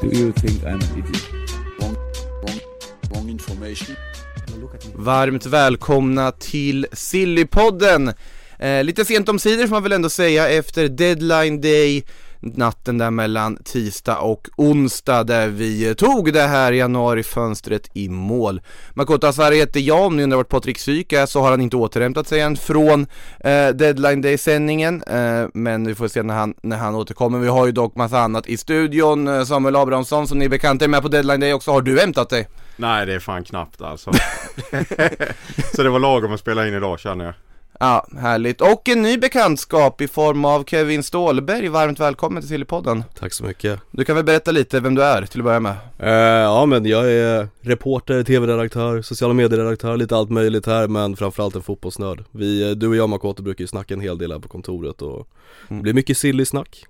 Do you think I'm an idiot? Wrong, wrong, wrong information. Varmt välkomna till Sillypodden! Eh, lite sent om sidor får man väl ändå säga efter deadline day Natten där mellan tisdag och onsdag där vi eh, tog det här januarifönstret i mål Makoto Asare heter jag, om ni undrar vart Patrik Syk är så har han inte återhämtat sig än från eh, deadline day sändningen eh, Men vi får se när han, när han återkommer, vi har ju dock massa annat i studion eh, Samuel Abrahamsson som ni är bekanta är med på deadline day också, har du hämtat dig? Nej det är fan knappt alltså. så det var lagom att spela in idag känner jag. Ja, härligt. Och en ny bekantskap i form av Kevin Ståhlberg. Varmt välkommen till Sillypodden. Tack så mycket. Du kan väl berätta lite vem du är till att börja med? Eh, ja men jag är reporter, tv-redaktör, sociala medieredaktör, lite allt möjligt här men framförallt en fotbollsnörd. Vi, eh, du och jag Makoto brukar ju snacka en hel del här på kontoret och det blir mycket silly snack.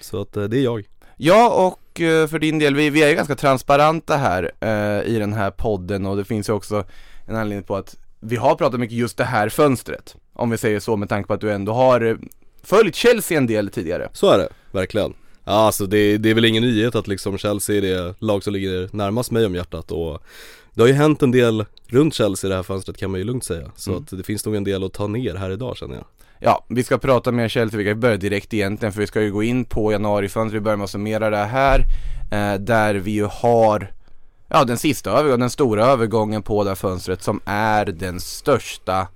Så att eh, det är jag. Ja, och eh, för din del, vi, vi är ju ganska transparenta här eh, i den här podden och det finns ju också en anledning på att vi har pratat mycket just det här fönstret. Om vi säger så med tanke på att du ändå har eh, följt Chelsea en del tidigare. Så är det, verkligen. Ja alltså det, det är väl ingen nyhet att liksom Chelsea är det lag som ligger närmast mig om hjärtat och det har ju hänt en del runt Chelsea i det här fönstret kan man ju lugnt säga. Så att det finns nog en del att ta ner här idag känner jag. Ja, vi ska prata mer Chelsea, vi kan börja direkt egentligen för vi ska ju gå in på januarifönstret, vi börjar med att summera det här eh, Där vi ju har Ja den sista övergången, den stora övergången på det här fönstret som är den största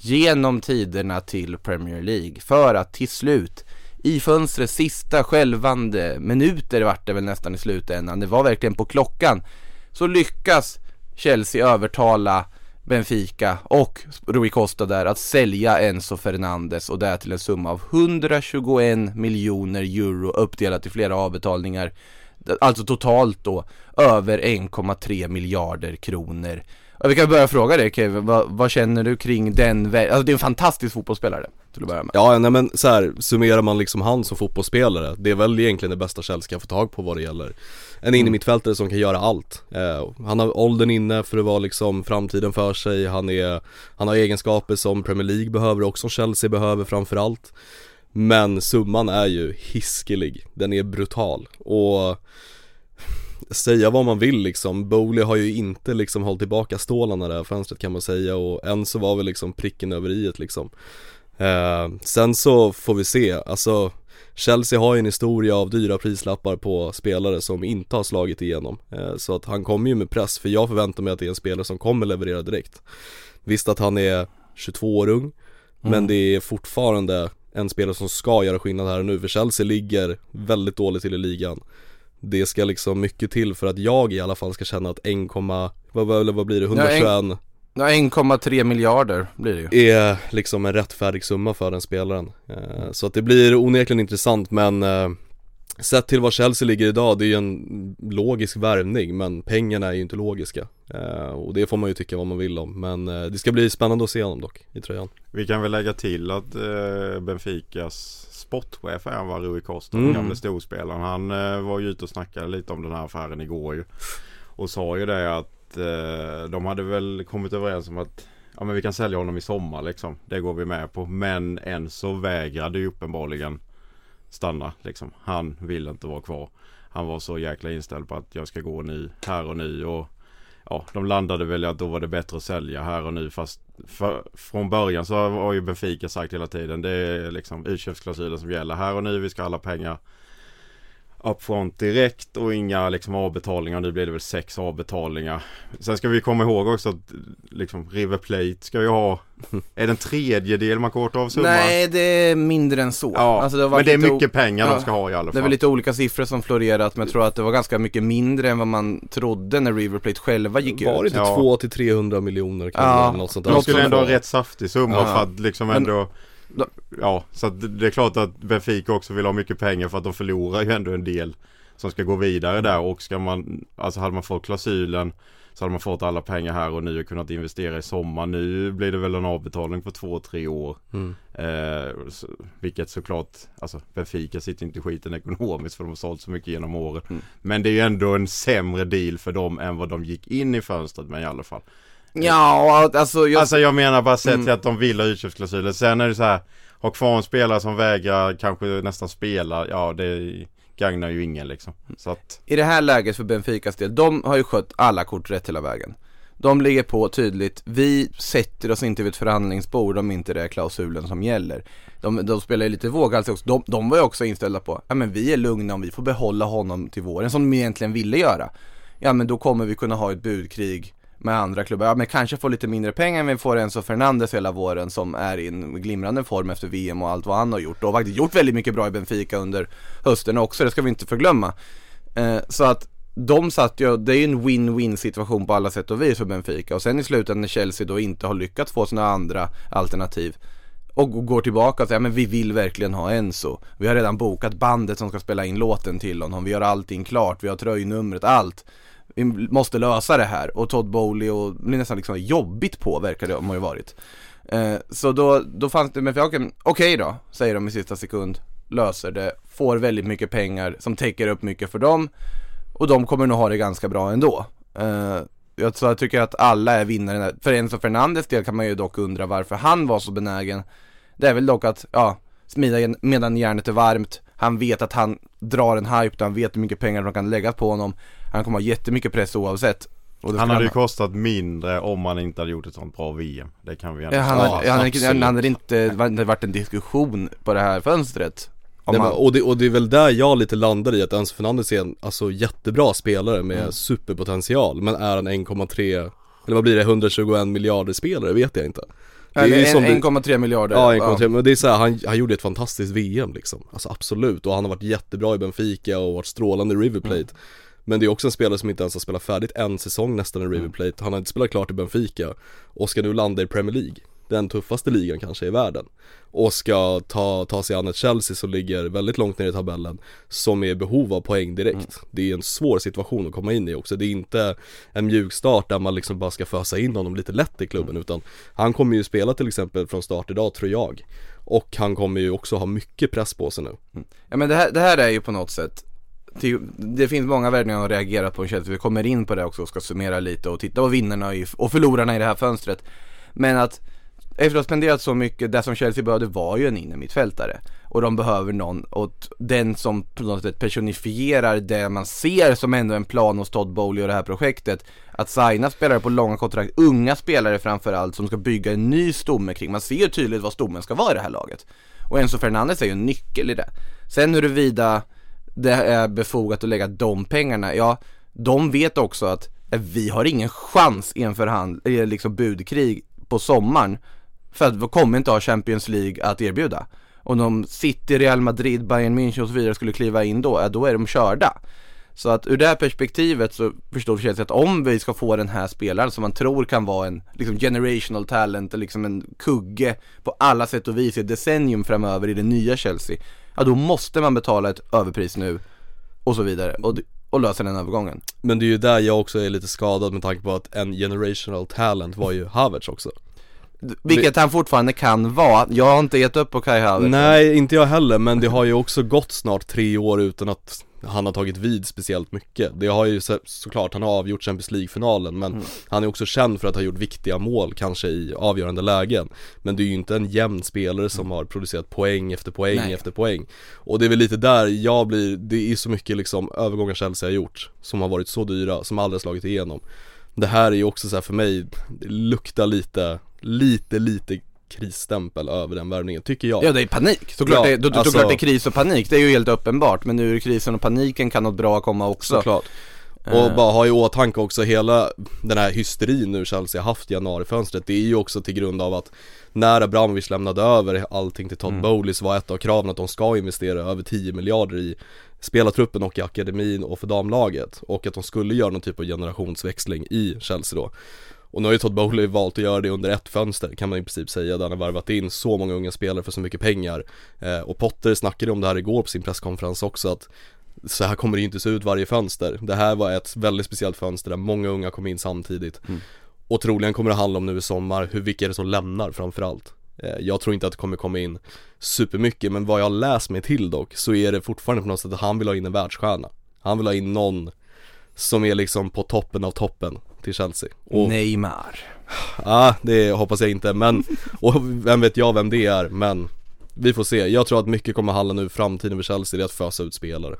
genom tiderna till Premier League. För att till slut i fönstrets sista skälvande minuter vart det väl nästan i slutändan, det var verkligen på klockan så lyckas Chelsea övertala Benfica och Rui Costa där att sälja Enzo Fernandes och det till en summa av 121 miljoner euro uppdelat i flera avbetalningar. Alltså totalt då över 1,3 miljarder kronor vi kan börja fråga dig Kevin, vad, vad känner du kring den, alltså det är en fantastisk fotbollsspelare till att börja med. Ja nej men så här, summerar man liksom han som fotbollsspelare, det är väl egentligen det bästa Chelsea kan få tag på vad det gäller En innermittfältare som kan göra allt. Eh, han har åldern inne för att vara liksom framtiden för sig, han är, han har egenskaper som Premier League behöver och som Chelsea behöver framförallt. Men summan är ju hiskelig, den är brutal. Och säga vad man vill liksom, Bowley har ju inte liksom hållit tillbaka stålarna det här fönstret kan man säga och än så var väl liksom pricken över i liksom. Eh, Sen så får vi se, alltså Chelsea har ju en historia av dyra prislappar på spelare som inte har slagit igenom. Eh, Så att han kommer ju med press, för jag förväntar mig att det är en spelare som kommer leverera direkt. Visst att han är 22 år ung Men det är fortfarande en spelare som ska göra skillnad här och nu för Chelsea ligger väldigt dåligt till i ligan Det ska liksom mycket till för att jag i alla fall ska känna att 1, vad, vad, vad blir det, 121 Ja, 1,3 miljarder blir det ju. Är liksom en rättfärdig summa för den spelaren. Eh, Så att det blir onekligen intressant men eh, Sett till var Chelsea ligger idag, det är ju en logisk värvning men pengarna är ju inte logiska Eh, Och det får man ju tycka vad man vill om men eh, det ska bli spännande att se honom dock i tröjan Vi kan väl lägga till att eh, Benficas sportchef är var Rui Costa, Mm. den gamle storspelaren. Han eh, var ju ute och snackade lite om den här affären igår ju. Och sa ju det att eh, de hade väl kommit överens om att Ja men vi kan sälja honom i sommar liksom. Det går vi med på. Men än så vägrade ju uppenbarligen stanna liksom. Han vill inte vara kvar. Han var så jäkla inställd på att jag ska gå nu, här och nu och Ja, de landade väl i att då var det bättre att sälja här och nu fast för, från början så har ju Benfica sagt hela tiden det är liksom utköpsklausulen som gäller här och nu. Vi ska ha alla pengar upfront direkt och inga liksom avbetalningar. Nu blir det väl sex avbetalningar. Sen ska vi komma ihåg också att liksom River Plate ska ju ha Är det en tredjedel man kort av summan? Nej, det är mindre än så Ja, Alltså, har men det är mycket pengar Ja. de ska ha i alla Det är fall. väl lite olika siffror som florerat men jag tror att det var ganska mycket mindre än vad man trodde när River Plate själva gick Var det ut inte Ja. 2 till 300 miljoner kronor Ja. eller något sånt De där? skulle ändå ha rätt saftig summa Ja. för att liksom Men- ändå Då- Ja, så det är klart att Benfica också vill ha mycket pengar för att de förlorar ju ändå en del som ska gå vidare där och ska man, alltså hade man fått klausulen så hade man fått alla pengar här och nu och kunnat investera i sommar. Nu blir det väl en avbetalning på två, tre år. Mm. Eh, så, vilket såklart, alltså Benfica sitter inte i skiten ekonomiskt för de har sålt så mycket genom åren. Mm. Men det är ju ändå en sämre deal för dem än vad de gick in i fönstret med i alla fall. Ja, alltså jag... Alltså jag menar bara sett Mm. till att de vill ha utköpsklausuler. Sen är det så här, ha kvar en spelare som vägrar kanske nästan spela, ja det gagnar ju ingen liksom. Så att, I det här läget för Benficas del, de har ju skött alla kort rätt hela vägen. De ligger på tydligt, vi sätter oss inte vid ett förhandlingsbord om inte det är klausulen som gäller. De, de spelar ju lite våghalsigt också, de, de var ju också inställda på, ja men vi är lugna om vi får behålla honom till våren som de egentligen ville göra. Ja men då kommer vi kunna ha ett budkrig med andra klubbar, ja men kanske får lite mindre pengar men vi får Enzo Fernandes hela våren som är i en glimrande form efter VM och allt vad han har gjort och har faktiskt gjort väldigt mycket bra i Benfica under hösten också, det ska vi inte förglömma. Eh, så att de satt ju, det är ju en win-win situation på alla sätt och vis för Benfica och sen i slutändan när Chelsea då inte har lyckats få sina andra alternativ och går tillbaka och säger men vi vill verkligen ha Enzo. Vi har redan bokat bandet som ska spela in låten till honom, vi har allting klart, vi har tröjnumret, allt. Vi måste lösa det här och Todd Bowley och det blir nästan liksom jobbigt på verkar det ha ju varit. Eh, så då, då fanns det, men okej, okay då, säger de i sista sekund, löser det, får väldigt mycket pengar som täcker upp mycket för dem och de kommer nog ha det ganska bra ändå. Eh, jag, så jag tycker att alla är vinnare. För Enzo Fernandes del kan man ju dock undra varför han var så benägen. Det är väl dock att, ja, smida medan järnet är varmt. Han vet att han drar en hype, där han vet hur mycket pengar de kan lägga på honom. Han kommer ha jättemycket press oavsett. Han hade ju kostat mindre om han inte hade gjort ett sånt bra VM. Det kan vi ändå Ja, han, säga. hade, han, hade, han hade inte, det hade varit en diskussion på det här fönstret. Nej, men, han, och, det, och det är väl där jag lite landar i att Enzo Fernandes är en alltså, jättebra spelare med Mm. superpotential Men är en 1,3 eller vad blir det, 121 miljarder spelare vet jag inte Det är eller ju en- som du- 1,3 miljarder. Ja 1,3 men det är så här, han, han gjorde ett fantastiskt VM liksom Alltså absolut, och han har varit jättebra i Benfica och varit strålande i River Plate Mm. Men det är också en spelare som inte ens har spelat färdigt en säsong nästan i River Mm. Plate. Han har inte spelat klart i Benfica. Och ska nu landa i Premier League. Den tuffaste ligan kanske i världen. Och ska ta, ta sig an ett Chelsea som ligger väldigt långt ner i tabellen Som är i behov av poäng direkt. Mm. Det är en svår situation att komma in i också. Det är inte en mjukstart där man liksom bara ska fösa in honom lite lätt i klubben Mm. utan Han kommer ju spela till exempel från start idag tror jag. Och han kommer ju också ha mycket press på sig nu. Ja men det här, det här är ju på något sätt det finns många värvningar att reagera på i Chelsea, vi kommer in på det också och ska summera lite och titta på vinnarna i, och förlorarna i det här fönstret. Men att efter att ha spenderat så mycket, det som Chelsea behövde var ju en innermittfältare. Och de behöver någon, och den som på något sätt personifierar det man ser som ändå en plan hos Todd Bowley och det här projektet. Att signa spelare på långa kontrakt, unga spelare framförallt som ska bygga en ny stomme kring. Man ser tydligt vad stommen ska vara i det här laget. Och Enzo Fernandez är ju en nyckel i det. Sen huruvida det är befogat att lägga de pengarna, ja de vet också att eh, vi har ingen chans i en förhand, eh, liksom budkrig på sommaren för att vi kommer inte ha Champions League att erbjuda. Om de City, Real Madrid, Bayern München och så vidare skulle kliva in då, ja, då är de körda. Så att ur det här perspektivet så förstår Chelsea att om vi ska få den här spelaren som man tror kan vara en liksom generational talent, liksom en kugge på alla sätt och vis i ett decennium framöver i det nya Chelsea, ja då måste man betala ett överpris nu och så vidare och, och lösa den övergången. Men det är ju där jag också är lite skadad med tanke på att en generational talent var ju Havertz också. Vilket han fortfarande kan vara, jag har inte gett upp på Kai Havertz. Nej, inte jag heller, men det har ju också gått snart tre år utan att han har tagit vid speciellt mycket. Det har ju så, såklart, han har avgjort Champions League-finalen men Mm. han är också känd för att ha gjort viktiga mål kanske i avgörande lägen. Men det är ju inte en jämn spelare som har producerat poäng efter poäng Nej. efter poäng. Och det är väl lite där jag blir, det är så mycket liksom övergångar Chelsea har gjort Som har varit så dyra, som aldrig har slagit igenom. Det här är ju också så för mig, det luktar lite, lite, lite krisstämpel över den värvningen tycker jag. Ja det är panik, såklart, Ja, det, då, alltså- såklart det är kris och panik, det är ju helt uppenbart Men ur krisen och paniken kan något bra komma också. Såklart. Eh. Och bara ha i åtanke också hela den här hysterin nu Chelsea har haft i januarifönstret. Det är ju också till grund av att när Abramovic lämnade över allting till Todd Mm. Bowley så var ett av kraven att de ska investera över 10 miljarder i spelartruppen och i akademin och för damlaget. Och att de skulle göra någon typ av generationsväxling i Chelsea då och nu har ju Todd Bowley valt att göra det under ett fönster kan man i princip säga där han har värvat in så många unga spelare för så mycket pengar eh, Och Potter snackade om det här igår på sin presskonferens också att så här kommer det ju inte se ut varje fönster. Det här var ett väldigt speciellt fönster där många unga kom in samtidigt. Mm. Och troligen kommer det handla om nu i sommar, hur, vilka är det som lämnar framförallt? Eh, Jag tror inte att det kommer komma in supermycket, men vad jag läst mig till dock, så är det fortfarande på något sätt att han vill ha in en världsstjärna. Han vill ha in någon som är liksom på toppen av toppen till Chelsea. Och Neymar. Ja, det hoppas jag inte, men, och vem vet jag vem det är, men vi får se. Jag tror att mycket kommer handla nu framtiden för Chelsea, det är att fösa ut spelare.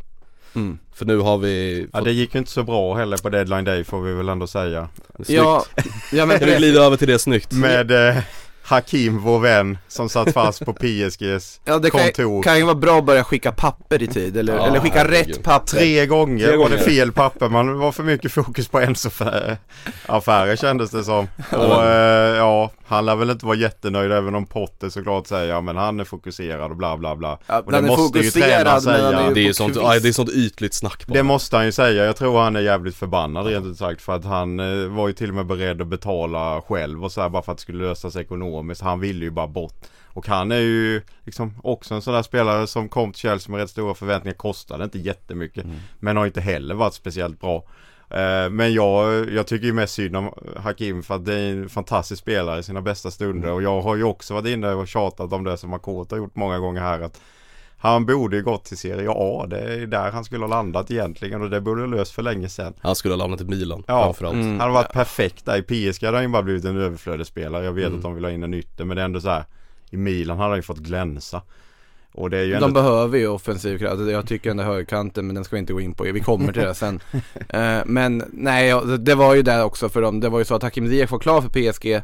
Mm. För nu har vi Ja fått, det gick ju inte så bra heller på deadline day får vi väl ändå säga. snyggt. Ja, ja men Kan vi glida över till det snyggt? Med eh, Hakim, vår vän, som satt fast på PSGs Ja det kan, kontor. kan ju vara bra att börja skicka papper i tid eller, Ja, eller skicka herregud. rätt papper Tre gånger Tre var det gånger. fel papper, man var för mycket fokus på Enzo-affärer kändes det som. Och eh, ja, han lär väl inte vara jättenöjd även om Potter såklart säger ja men han är fokuserad och bla bla bla. ja, och det måste ju tränaren säga. är ju Det är sånt, ja, det är sånt ytligt snack bara. Det måste han ju säga. Jag tror han är jävligt förbannad rent ut sagt för att han eh, var ju till och med beredd att betala själv och så här bara för att det skulle lösas ekonomiskt. Han ville ju bara bort. Och han är ju liksom också en sån där spelare som kom till Chelsea med rätt stora förväntningar. Kostade inte jättemycket. Men har inte heller varit speciellt bra. Eh, Men jag, jag tycker ju mest synd om Hakim för att det är en fantastisk spelare i sina bästa stunder. Och jag har ju också varit inne och tjatat om det som Makoto har gjort många gånger här. att han borde ju gått till Serie A. Det är där han skulle ha landat egentligen och det borde ha löst för länge sedan. Han skulle ha landat i Milan Ja, framförallt. mm. Han har varit perfekt där. I PSG hade han ju bara blivit en överflödesspelare. Jag vet Mm. att de vill ha in en ytter men det är ändå så här. I Milan hade han ju fått glänsa. Och det är ju ändå De behöver ju offensiv kraft, Alltså, jag tycker ändå högerkanten men den ska vi inte gå in på, vi kommer till det sen Eh, Men nej, ja, det- det var ju det också för dem, det var ju så att Hakim Ziyech var klar för PSG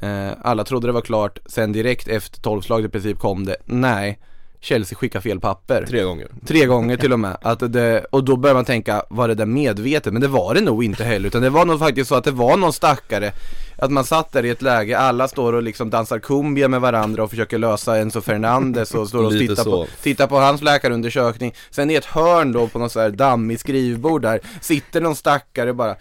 Eh, Alla trodde det var klart, sen direkt efter tolvslaget i princip kom det, nej Chelsea skickar fel papper Tre gånger. Tre gånger till och med. Att det, och då börjar man tänka, var det där medvetet? Men det var det nog inte heller, utan det var nog faktiskt så att det var någon stackare Att man satt där i ett läge, alla står och liksom dansar cumbia med varandra och försöker lösa Enzo Fernandes och står och tittar så. på, tittar på hans läkarundersökning Sen i ett hörn då på något så här dammigt skrivbord där, sitter någon stackare bara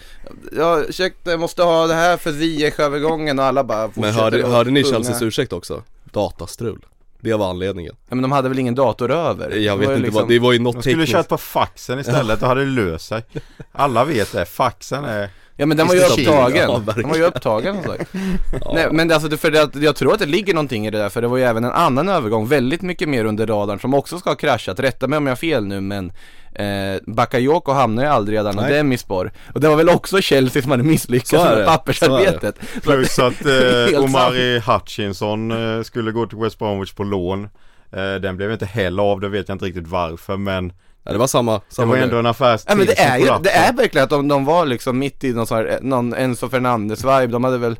Ja, ursäkta, jag måste ha det här för Ziyech-övergången och alla bara Men fortsätter hörde, att hörde ni. Chelseas ursäkt också? Datastrul. Det var anledningen. Ja men de hade väl ingen dator över? Jag vet inte liksom- vad, det var ju något De skulle tekniskt. på faxen istället, då hade det löst sig. Alla vet det, faxen är... Ja men den var ju upptagen, ja, den var ju upptagen som sagt. Nej men det, alltså, det- för det, jag tror att det ligger någonting i det där för det var ju även en annan övergång väldigt mycket mer under radarn som också ska ha kraschat, rätta mig om jag har fel nu men eh, Bakayoko hamnade ju aldrig redan och Nej. Demispor Och det var väl också Chelsea som hade misslyckats är med det, pappersarbetet. Plus att eh, Omari Hutchinson eh, skulle gå till West Bromwich på lån. Eh, den blev inte heller av, det vet jag inte riktigt varför men Ja, det var samma, det samma var grej. ändå en affär Ja men det är ju, det är verkligen att de, de var liksom mitt i någon sån här, någon Enzo Fernandes-vibe, de hade väl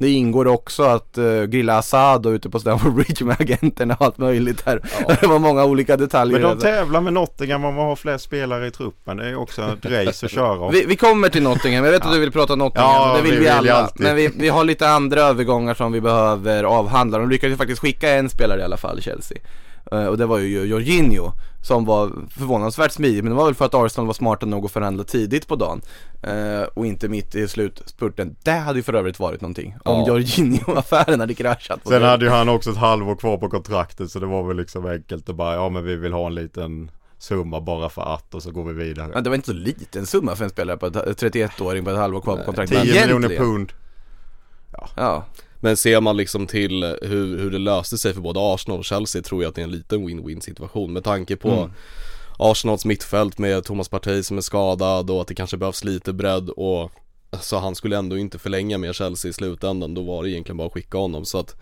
det ingår också att uh, grilla Asado ute på Stamford Bridge med agenterna och allt möjligt där. Det var många olika detaljer. Men de tävlar med Nottingham om att ha flest spelare i truppen. Det är också ett race att köra om. vi, vi kommer till Nottingham, jag vet att du vill prata Nottingham, Ja, det vill vi vi, vill alla. alltid. Men vi, vi har lite andra övergångar som vi behöver avhandla. De lyckades faktiskt skicka en spelare i alla fall, Chelsea. Eh, och det var ju Jorginho som var förvånansvärt smidig, men det var väl för att Arsenal var smarta nog att förhandla tidigt på dagen. Eh, och inte mitt i slutspurten. Det hade ju för övrigt varit någonting. Om Ja. Jorginho-affären hade kraschat. Sen hade ju han också ett halvår kvar på kontraktet så det var väl liksom enkelt att bara ja men vi vill ha en liten summa bara för att och så går vi vidare. Ja, det var inte så liten summa för en spelare på ett 31-åring på ett halvår kvar på kontraktet. 10 miljoner pund. Ja. Men ser man liksom till hur, hur det löste sig för både Arsenal och Chelsea tror jag att det är en liten win-win situation. Med tanke på Mm. Arsenals mittfält med Thomas Partey som är skadad och att det kanske behövs lite bredd och Så han skulle ändå inte förlänga med Chelsea i slutändan, då var det egentligen bara att skicka honom. Så att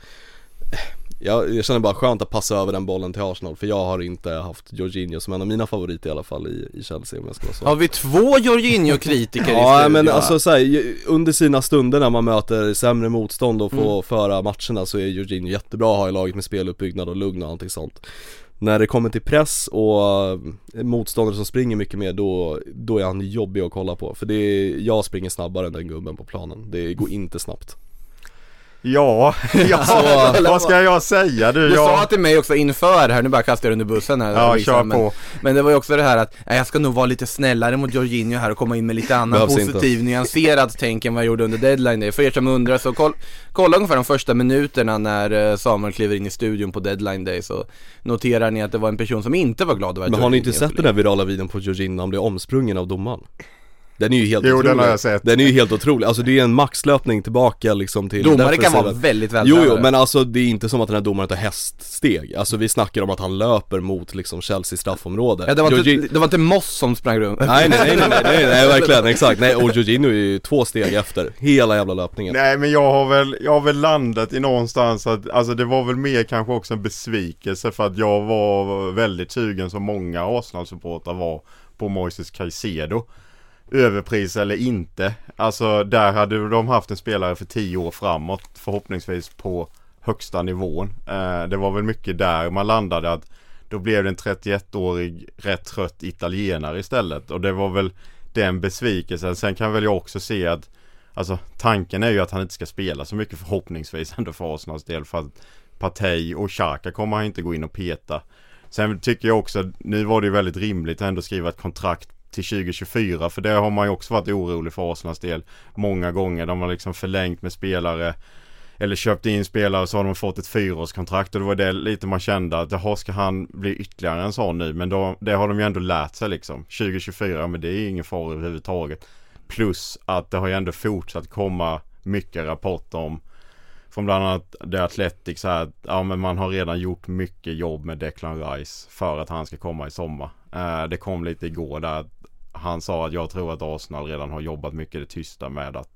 jag, jag känner bara skönt att passa över den bollen till Arsenal för jag har inte haft Jorginho som en av mina favoriter i alla fall i, i Chelsea om jag ska vara så. Har vi två Jorginho-kritiker i Ja studion? men alltså så här, under sina stunder när man möter sämre motstånd och får föra matcherna så är Jorginho jättebra att ha i laget med speluppbyggnad och lugn och allting sånt. När det kommer till press och eh, motståndare som springer mycket mer då, då är han jobbig att kolla på. För det är, jag springer snabbare än den gubben på planen, det går inte snabbt Ja, ja Så- vad ska jag säga du? Du jag... sa till mig också inför här, nu bara kastar jag under bussen här Ja, kör men, på. men det var ju också det här att, nej, jag ska nog vara lite snällare mot Jorginho här och komma in med lite annan Behövs positiv, nyanserad tänk än vad jag gjorde under deadline day. För er som undrar så koll, kolla ungefär de första minuterna när eh, Samuel kliver in i studion på deadline day så noterar ni att det var en person som inte var glad över att Men har ni inte sett den där virala videon på Jorginho när han blir omsprungen av domaren? Den är ju helt Jo, otrolig. den har jag sett. Den är ju helt otrolig, alltså det är en maxlöpning tillbaka liksom till Domare kan vara väldigt Jo vältränade. jo men alltså det är inte som att den här domaren tar häststeg. Alltså vi snackar om att han löper mot liksom Chelsea straffområde. Ja, det, var Jorginho- inte, det var inte Moss som sprang runt. Nej nej nej nej, nej, nej, nej verkligen exakt, nej och Jorginho är ju två steg efter hela jävla löpningen. Nej men jag har väl, jag har väl landat i någonstans att, alltså det var väl mer kanske också en besvikelse för att jag var väldigt sugen som många Arsenal-supportrar var på Moises Caicedo. Överpris eller inte. Alltså där hade de haft en spelare för tio år framåt förhoppningsvis på högsta nivån. Eh, det var väl mycket där man landade att då blev det en 31-årig rätt trött italienare istället och det var väl den besvikelsen. Sen kan väl jag också se att Alltså tanken är ju att han inte ska spela så mycket förhoppningsvis ändå för Arsenals del för att Partey och Xhaka kommer han inte gå in och peta. Sen tycker jag också, nu var det ju väldigt rimligt att ändå skriva ett kontrakt till 2024 för det har man ju också varit orolig för Arsenals del många gånger. De har liksom förlängt med spelare eller köpt in spelare så har de fått ett fyraårskontrakt och det var det lite man kände att jaha ska han bli ytterligare en sån nu men då, det har de ju ändå lärt sig liksom 2024 ja, men det är ingen fara överhuvudtaget Plus att det har ju ändå fortsatt komma mycket rapporter om från bland annat The Athletic så här att ja men man har redan gjort mycket jobb med Declan Rice för att han ska komma i sommar. Eh, det kom lite igår där att han sa att jag tror att Arsenal redan har jobbat mycket i det tysta med att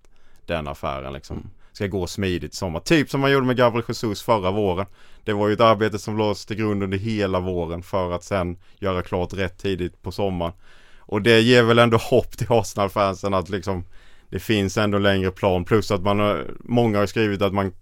den affären liksom ska gå smidigt sommar. Typ som man gjorde med Gabriel Jesus förra våren. Det var ju ett arbete som lades till grund under hela våren för att sen göra klart rätt tidigt på sommaren. Och det ger väl ändå hopp till Arsenal-fansen att liksom det finns ändå längre plan plus att man många har skrivit att man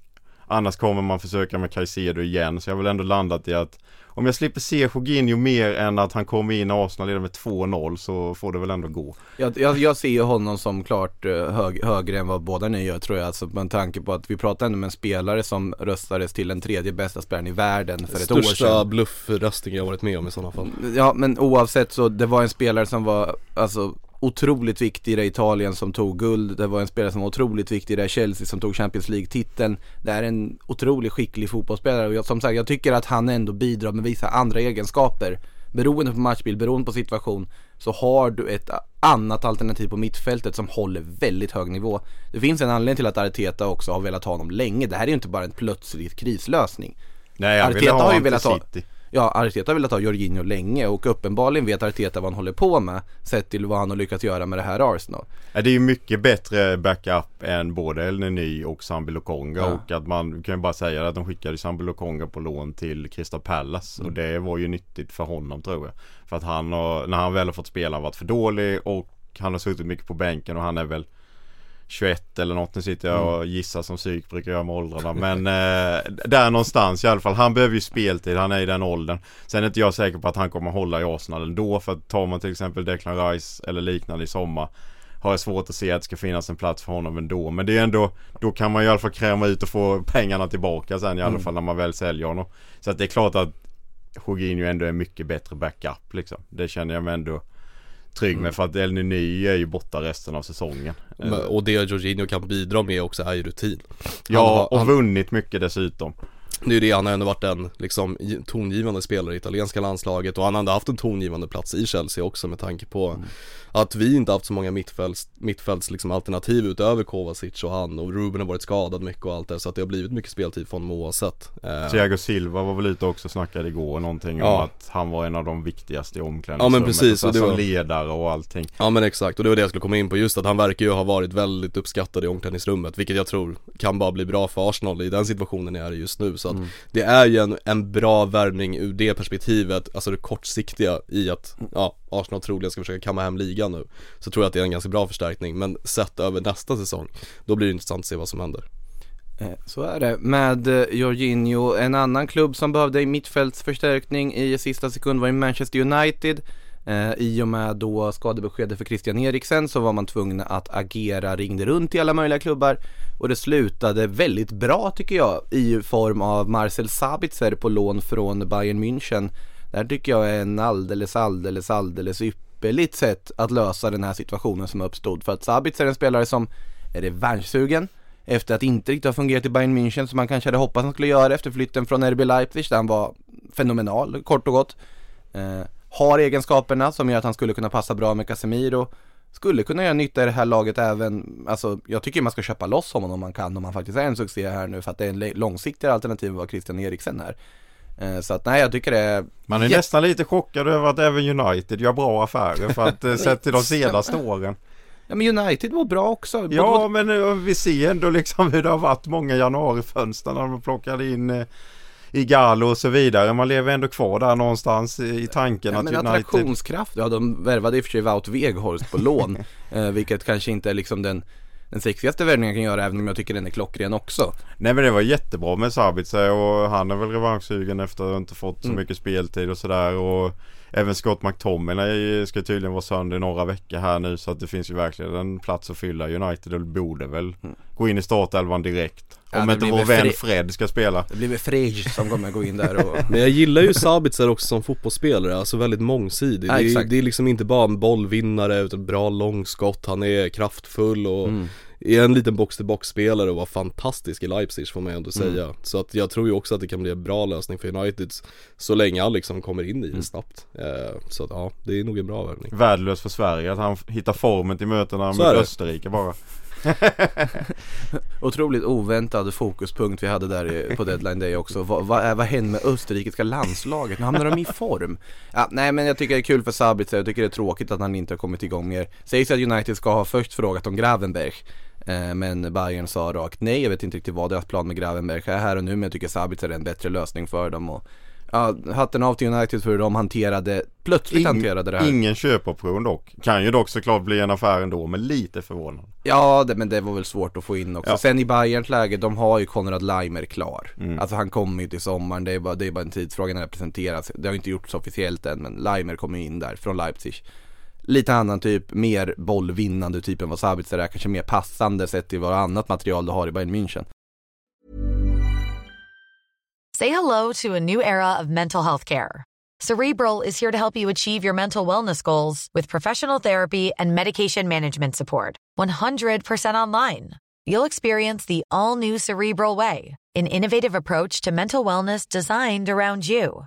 annars kommer man försöka med Caicedo igen så jag har väl ändå landat i att om jag slipper se Jorginho mer än att han kommer in och Arsenal leder med 2-0 så får det väl ändå gå. Jag, jag, jag ser ju honom som klart eh, hög, högre än vad båda ni gör tror jag, alltså med tanke på att vi pratar ändå med en spelare som röstades till den tredje bästa spelaren i världen för ett år Största sedan. bluffröstning jag varit med om i sådana fall Ja men oavsett så, det var en spelare som var alltså otroligt viktig i det Italien som tog guld. Det var en spelare som var otroligt viktig i det Chelsea som tog Champions League-titeln. Det är en otroligt skicklig fotbollsspelare och jag, som sagt jag tycker att han ändå bidrar med vissa andra egenskaper. Beroende på matchbild, beroende på situation så har du ett annat alternativ på mittfältet som håller väldigt hög nivå. Det finns en anledning till att Arteta också har velat ha honom länge. Det här är ju inte bara en plötslig krislösning. Nej Arteta ha har ju velat ha City. Ja, Arteta har velat ha Jorginho länge och uppenbarligen vet Arteta vad han håller på med Sett till vad han har lyckats göra med det här Arsenal Ja, det är ju mycket bättre backup än både El Neny och Sambi Lokonga Ja. och att man kan ju bara säga att de skickade Sambi Lokonga på lån till Crystal Palace och det var ju nyttigt för honom tror jag. För att han har, när han väl har fått spela, har varit för dålig och han har suttit mycket på bänken och han är väl 21 eller något. Nu sitter jag och gissar som psyk brukar jag med åldrarna. Men eh, där någonstans i alla fall. Han behöver ju speltid. Han är i den åldern. Sen är inte jag säker på att han kommer hålla i Arsenal ändå. För att tar man till exempel Declan Rice eller liknande i sommar. Har jag svårt att se att det ska finnas en plats för honom ändå. Men det är ändå Då kan man i alla fall kräma ut och få pengarna tillbaka sen i alla fall när man väl säljer honom. Så att det är klart att Jorginho ändå är mycket bättre backup liksom. Det känner jag mig ändå trygg med för att El Neny är ju borta resten av säsongen. Men- Och det Jorginho kan bidra med också är ju rutin Ja, Han har- och han- vunnit mycket dessutom. Det är ju det, han har ändå varit en liksom tongivande spelare i italienska landslaget och han hade haft en tongivande plats i Chelsea också med tanke på Mm. att vi inte haft så många mittfälts, mittfälts liksom alternativ utöver Kovacic och han och Ruben har varit skadad mycket och allt det så att det har blivit mycket speltid för honom oavsett eh, Thiago Silva var väl ute också och snackade igår någonting om Ja. att han var en av de viktigaste i Ja, omklädningsrummet. men precis, och så och det som var- ledare och allting. Ja men exakt, och det var det jag skulle komma in på just att han verkar ju ha varit väldigt uppskattad i omklädningsrummet Vilket jag tror kan bara bli bra för Arsenal i den situationen ni är i just nu Så att det är ju en, en bra värvning ur det perspektivet, alltså det kortsiktiga i att ja, Arsenal troligen ska försöka kamma hem ligan nu Så tror jag att det är en ganska bra förstärkning, men sett över nästa säsong Då blir det intressant att se vad som händer Eh, Så är det. Med eh, Jorginho, en annan klubb som behövde mittfältsförstärkning i sista sekund var ju Manchester United. Eh, I och med då skadebeskedet för Christian Eriksen så var man tvungen att agera, ringde runt i alla möjliga klubbar och det slutade väldigt bra tycker jag i form av Marcel Sabitzer på lån från Bayern München. Det här tycker jag är en alldeles, alldeles, alldeles ypperligt sätt att lösa den här situationen som uppstod. För att Sabitzer är en spelare som är revanschsugen efter att inte riktigt ha fungerat i Bayern München som man kanske hade hoppats han skulle göra efter flytten från RB Leipzig där han var fenomenal, kort och gott. Eh, har egenskaperna som gör att han skulle kunna passa bra med Casemiro. Skulle kunna göra nytta i det här laget även, alltså jag tycker man ska köpa loss honom om man kan om han faktiskt är en succé här nu för att det är en långsiktigare alternativ än vad Christian Eriksen är. Eh, så att nej jag tycker det är Man är nästan lite chockad över att även United gör bra affärer för att eh, sett till de senaste åren. Ja men United var bra också. Ja men eh, vi ser ändå liksom hur det har varit många januarifönster när de plockade in Igalo och så vidare. Man lever ändå kvar där någonstans i tanken Ja, att men United... attraktionskraft, ja de värvade i och för sig Wout Weghorst på lån eh, Vilket kanske inte är liksom den den sexigaste värvningen jag kan göra även om jag tycker den är klockren också Nej men det var jättebra med Sabitzer och han är väl revanschsugen efter att inte fått så Mm. mycket speltid och sådär och Även Scott McTominay ska tydligen vara sönder i några veckor här nu så att det finns ju verkligen en plats att fylla United och borde väl gå in i startelvan direkt. Mm. Ja, Om det inte vår väl vän Fre- Fred ska spela. Det blir väl Frege som kommer gå in där och Men jag gillar ju Sabitzer också som fotbollsspelare, alltså väldigt mångsidig Ja, det, är, det är liksom inte bara en bollvinnare utan bra långskott, han är kraftfull och Mm. Är en liten box-to-box spelare och var fantastisk i Leipzig får man ändå Mm. säga Så att jag tror ju också att det kan bli en bra lösning för United så länge han liksom kommer in i det Mm. snabbt eh, Så att ja, det är nog en bra värvning Värdelös för Sverige att han hittar formen till mötena med. Österrike bara. Otroligt oväntad fokuspunkt vi hade där på deadline day också Vad, vad, vad händer med österrikiska landslaget? Nu hamnar de i form ja, Nej men jag tycker det är kul för Sabitzer, jag tycker det är tråkigt att han inte har kommit igång mer Sägs att United ska ha först frågat om Gravenberg Men Bayern sa rakt nej, jag vet inte riktigt vad deras plan med Gravenberg är här och nu Men jag tycker Sabitzer är en bättre lösning för dem och Ja, hatten av till United för hur de hanterade, plötsligt hanterade det här Ingen köpoption dock. Kan ju dock såklart bli en affär ändå men lite förvånad. Ja, det, men det var väl svårt att få in också. Ja. Sen i Bayerns läge, de har ju Konrad Leimer klar. Mm. Alltså han kommer ju till sommaren, det är, bara, det är bara en tidsfråga när det presenteras. Det har inte gjorts officiellt än, men Leimer kommer in där från Leipzig. Lite annan typ, mer bollvinnande typ än vad Sabitzer är, kanske mer passande sett till vad annat material du har i Bayern München. Say hello to a new era of mental health care. Cerebral is here to help you achieve your mental wellness goals with professional therapy and medication management support. 100% online. You'll experience the all new Cerebral Way, an innovative approach to mental wellness designed around you.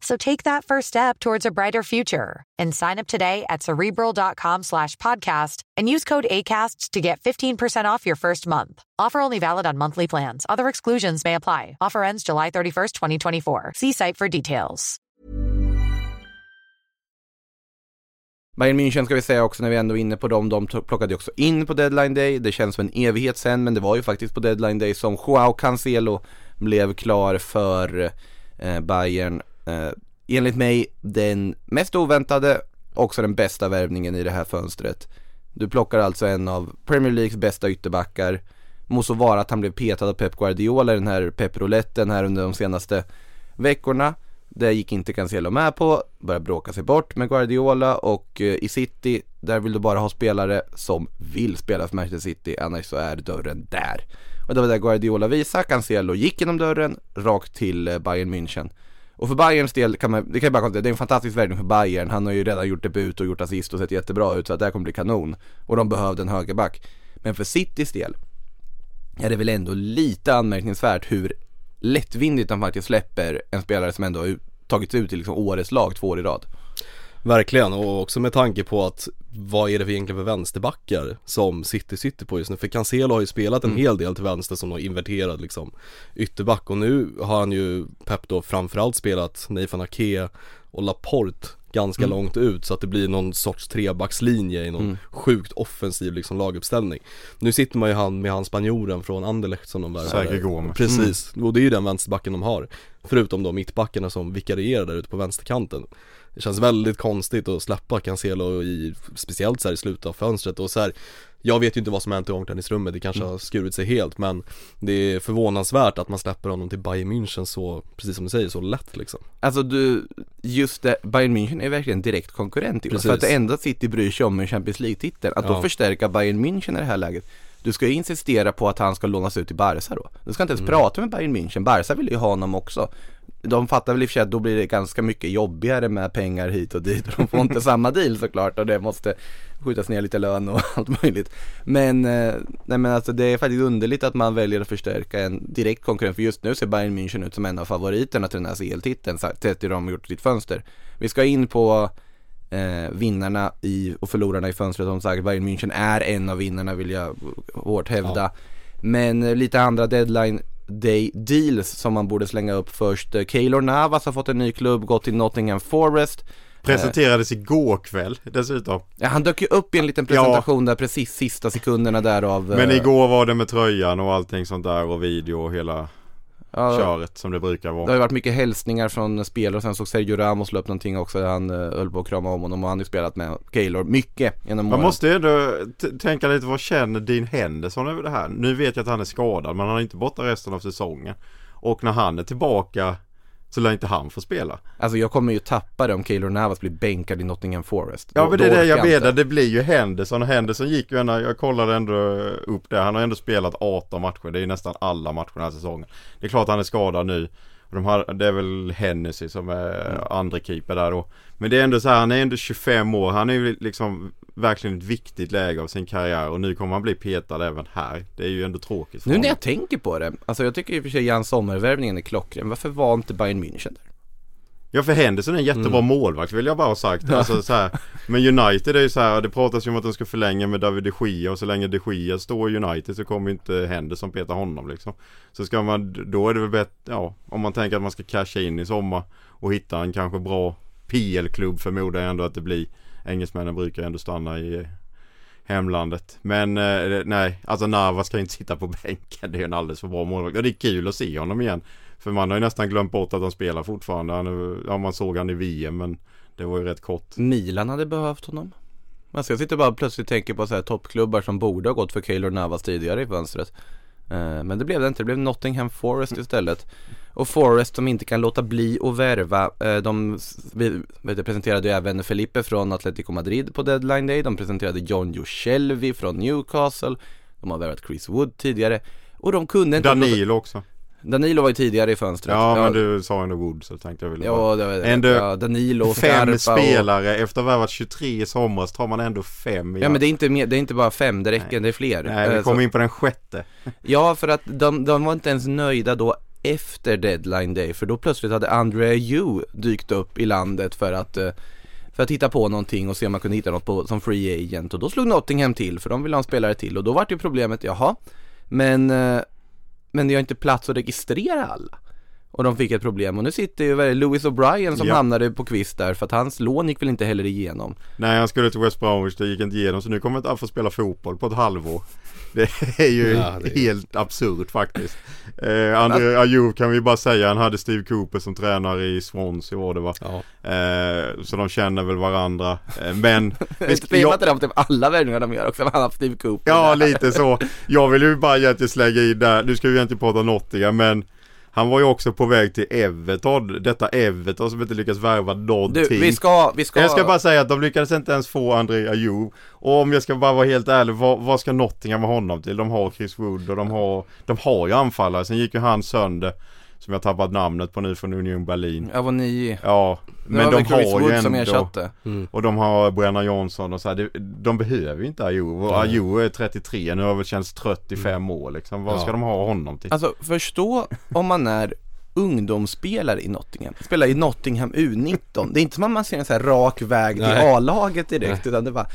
So take that first step towards a brighter future and sign up today at cerebral.com slash podcast and use code ACAST to get 15% off your first month. Offer only valid on monthly plans. Other exclusions may apply. Offer ends July 31st, 2024. See site for details. Bayern München ska vi säga också när vi ändå är inne på dem, de plockade också in på deadline day, det känns som en evighet sen men det var ju faktiskt på deadline day som Joao Cancelo blev klar för eh, Bayern. Eh, enligt mig den mest oväntade, också den bästa värvningen i det här fönstret. Du plockar alltså en av Premier Leagues bästa ytterbackar. Må så vara att han blev petad av Pep Guardiola i den här peprouletten här under de senaste veckorna. Det gick inte Cancelo med på, började bråka sig bort med Guardiola och eh, i City, där vill du bara ha spelare som vill spela för Manchester City, annars så är dörren där. Och det var där Guardiola visade, Cancelo gick genom dörren, rakt till eh, Bayern München. Och för Bayerns del kan man, det kan jag bara konstatera, det är en fantastisk värvning för Bayern. Han har ju redan gjort debut och gjort assist och sett jättebra ut så att det här kommer bli kanon. Och de behövde en högerback. Men för Citys del är det väl ändå lite anmärkningsvärt hur lättvindigt de faktiskt släpper en spelare som ändå har tagits ut i liksom årets lag två år i rad. Verkligen och också med tanke på att vad är det för egentligen för vänsterbackar som City sitter på just nu? För Cancelo har ju spelat en Mm. hel del till vänster som någon inverterad liksom ytterback och nu har han ju Pep då framförallt spelat Nathan Ake och Laporte ganska Mm. långt ut så att det blir någon sorts trebackslinje i någon Mm. sjukt offensiv liksom laguppställning Nu sitter man ju han med han spanjoren från Anderlecht som de värvade Sergio Gomes. Precis, och det är ju den vänsterbacken de har Förutom då mittbackarna som vikarierar där ute på vänsterkanten Det känns väldigt konstigt att släppa Cancelo i, speciellt så här i slutet av fönstret och så här Jag vet ju inte vad som hänt i omklädningsrummet, det kanske har skurit sig helt men Det är förvånansvärt att man släpper honom till Bayern München så, precis som du säger, så lätt liksom Alltså du, just det, Bayern München är verkligen direkt konkurrent i. För att det enda City bryr sig om är Champions League-titeln. Att då Ja. förstärka Bayern München i det här läget. Du ska ju insistera på att han ska lånas ut till Barca då. Du ska inte ens Mm. prata med Bayern München, Barca vill ju ha honom också. De fattar väl i och för sig att då blir det ganska mycket jobbigare med pengar hit och dit de får inte samma deal såklart och det måste skjutas ner lite lön och allt möjligt. Men, eh, nej men alltså det är faktiskt underligt att man väljer att förstärka en direkt konkurrent för just nu ser Bayern München ut som en av favoriterna till den här CL-titeln sett till de har gjort sitt fönster. Vi ska in på eh, vinnarna i, och förlorarna i fönstret som sagt. Bayern München är en av vinnarna vill jag hårt hävda. Men eh, lite andra deadline day deals som man borde slänga upp först. Eh, Keylor Navas har fått en ny klubb, gått till Nottingham Forest. Presenterades igår kväll dessutom. Ja, han dök ju upp i en liten presentation där precis sista sekunderna där av Men eh, igår var det med tröjan och allting sånt där och video och hela ja, köret som det brukar Det har vara. ju varit mycket hälsningar från spelare och sen såg Sergio Ramos la upp någonting också han eh, höll på att krama om honom och han har ju spelat med Keylor mycket genom Man åren. måste ju ändå tänka lite, vad känner Dean Henderson över det här? Nu vet jag att han är skadad men han är inte borta resten av säsongen. Och när han är tillbaka så lär inte han få spela. Alltså jag kommer ju tappa det om Keylor Navas blir bänkad i Nottingham Forest. Ja Då- men det är det jag menar, det blir ju Henderson och Henderson gick ju ändå, jag kollade ändå upp det, han har ändå spelat 18 matcher, det är ju nästan alla matcher den här säsongen. Det är klart han är skadad nu. De har, det är väl Hennessy som är Mm. andra keeper där då. Men det är ändå så här, han är ändå 25 år, han är ju liksom verkligen ett viktigt läge av sin karriär och nu kommer han bli petad även här. Det är ju ändå tråkigt för Nu när jag tänker på det, alltså jag tycker i och för sig Jan Sommervärvningen är klockren. Varför var inte Bayern München där? Ja för Henderson är en jättebra målvakt vill jag bara ha sagt. Alltså, så här. Men United är ju så här, det pratas ju om att de ska förlänga med David de Gea och så länge de Gea står i United så kommer ju inte Henderson peta honom liksom. Så ska man, då är det väl bättre, ja om man tänker att man ska casha in i sommar och hitta en kanske bra PL-klubb förmodar jag ändå att det blir. Engelsmännen brukar ändå stanna i hemlandet. Men eh, nej, alltså Navas ska inte sitta på bänken. Det är en alldeles för bra målvakt. Och det är kul att se honom igen. För man har ju nästan glömt bort att han spelar fortfarande. Han ja, man såg han i VM men det var ju rätt kort. Milan hade behövt honom. Alltså jag sitter bara plötsligt och tänker på så här toppklubbar som borde ha gått för Keylor Navas tidigare i fönstret. Eh, Men det blev det inte, det blev Nottingham Forest istället. Och Forest som inte kan låta bli att värva. eh, De vet presenterade ju även Felipe från Atletico Madrid på deadline day. De presenterade John Joe Shelby från Newcastle. De har värvat Chris Wood tidigare. Och de kunde inte Danilo också. Danilo var ju tidigare i fönstret. Ja, men du sa ändå Wood så tänkte jag ville Ja, det var det. Ändå ja, Danilo, Fem och- spelare efter att ha värvat 23 i somras tar man ändå fem i Ja men det är inte, mer, det är inte bara fem, det räcker, det är fler. Nej, vi Eh, kommer så- in på den sjätte. Ja, för att de, de var inte ens nöjda då efter deadline day, för då plötsligt hade Andrea Yu dykt upp i landet för att eh, för att hitta på någonting och se om man kunde hitta något på, som free agent och då slog Nottingham till för de ville ha en spelare till och då var det ju problemet, jaha men eh, men det har inte plats att registrera alla och de fick ett problem och nu sitter ju Louis O'Brien som Ja. hamnade på kvist där för att hans lån gick väl inte heller igenom Nej, han skulle till West Bromwich, det gick inte igenom så nu kommer inte han få spela fotboll på ett halvår. Det är ju Ja, det är- helt absurt faktiskt. Eh, André Ayew kan vi bara säga, han hade Steve Cooper som tränare i Swansea var det va? Ja. Eh, så de känner väl varandra. Eh, men... Spelar inte det om typ alla värvningar de gör också, han har Steve Cooper Ja, lite så. Jag vill ju bara egentligen slänga in där, nu ska vi egentligen prata Nottingham men han var ju också på väg till Everton, detta Everton som inte lyckas värva någonting. Du, vi ska, vi ska Jag ska bara säga att de lyckades inte ens få André Ayew Och om jag ska bara vara helt ärlig, vad, vad ska Nottingham med honom till? De har Chris Wood och de har De har ju anfallare, sen gick ju han sönder Som jag tappat namnet på nu från Union Berlin. Avoni Ja Men Men det var de väl Chris har ju Wood som ändå ersatte. Och de har Brennan Johnson och så här, De behöver ju inte Ayew Och Ayew är 33 nu har väl känts trött i fem år liksom. Vad Ja. ska de ha honom till? Alltså förstå om man är ungdomsspelare i Nottingham, spelar i Nottingham U19 Det är inte som att man ser en så här rak väg till Nej. A-laget direkt utan det var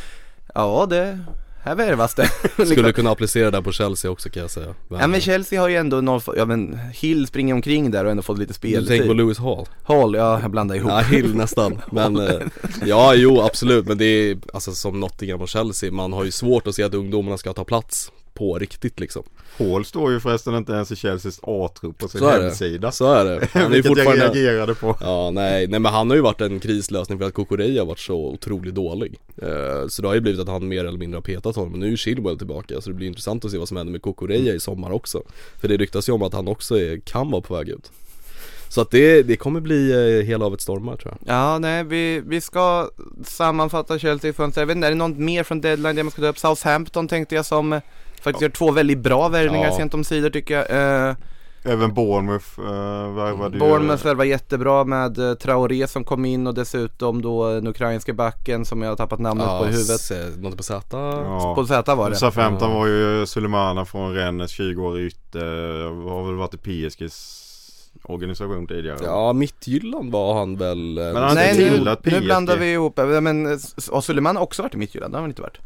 Ja det här värvas det. Skulle kunna applicera det där på Chelsea också kan jag säga Ja men Chelsea har ju ändå noll, ja men Hill springer omkring där och ändå fått lite Du speltid. tänker på Lewis Hall? Hall, ja jag blandar ihop. Ja, Hill nästan, men eh, ja jo absolut men det är alltså som Nottingham och Chelsea, man har ju svårt att se att ungdomarna ska ta plats på riktigt liksom. Hall står ju förresten inte ens i Chelseas A-trupp på sin Så hemsida. Så är det, han är ju Vilket jag fortfarande reagerade på. Ja nej, nej men han har ju varit en krislösning för att Kukureya har varit så otroligt dålig. Eh, Så det har ju blivit att han mer eller mindre har petat honom, men nu är Chilwell tillbaka så det blir intressant att se vad som händer med Kukureya i sommar också. För det ryktas ju om att han också är, kan vara på väg ut. Så att det, det kommer bli eh, hela av ett stormar tror jag. Ja, nej vi, vi ska sammanfatta Chelsea i fönstret. Jag vet inte, är det något mer från deadline det man ska ta upp? Southampton tänkte jag som eh, faktiskt gör två väldigt bra värvningar Ja. sent om sidor tycker jag. Eh, Även Bournemouth uh, värvade Bournemouth värvar jättebra med eh, Traoré som kom in och dessutom då den ukrainska backen som jag har tappat namnet på i huvudet. Något på Z? Ja. På Z var det. Southampton Ja. var ju Sulemana från Rennes 20 år ytter, har väl varit i PSGs organisation tidigare. Ja, Mittjylland var han väl eh, Men han Nej inte nu, nu blandar vi ihop, Eh, men eh, har Suleiman också varit i Midtjylland? Det har han inte varit.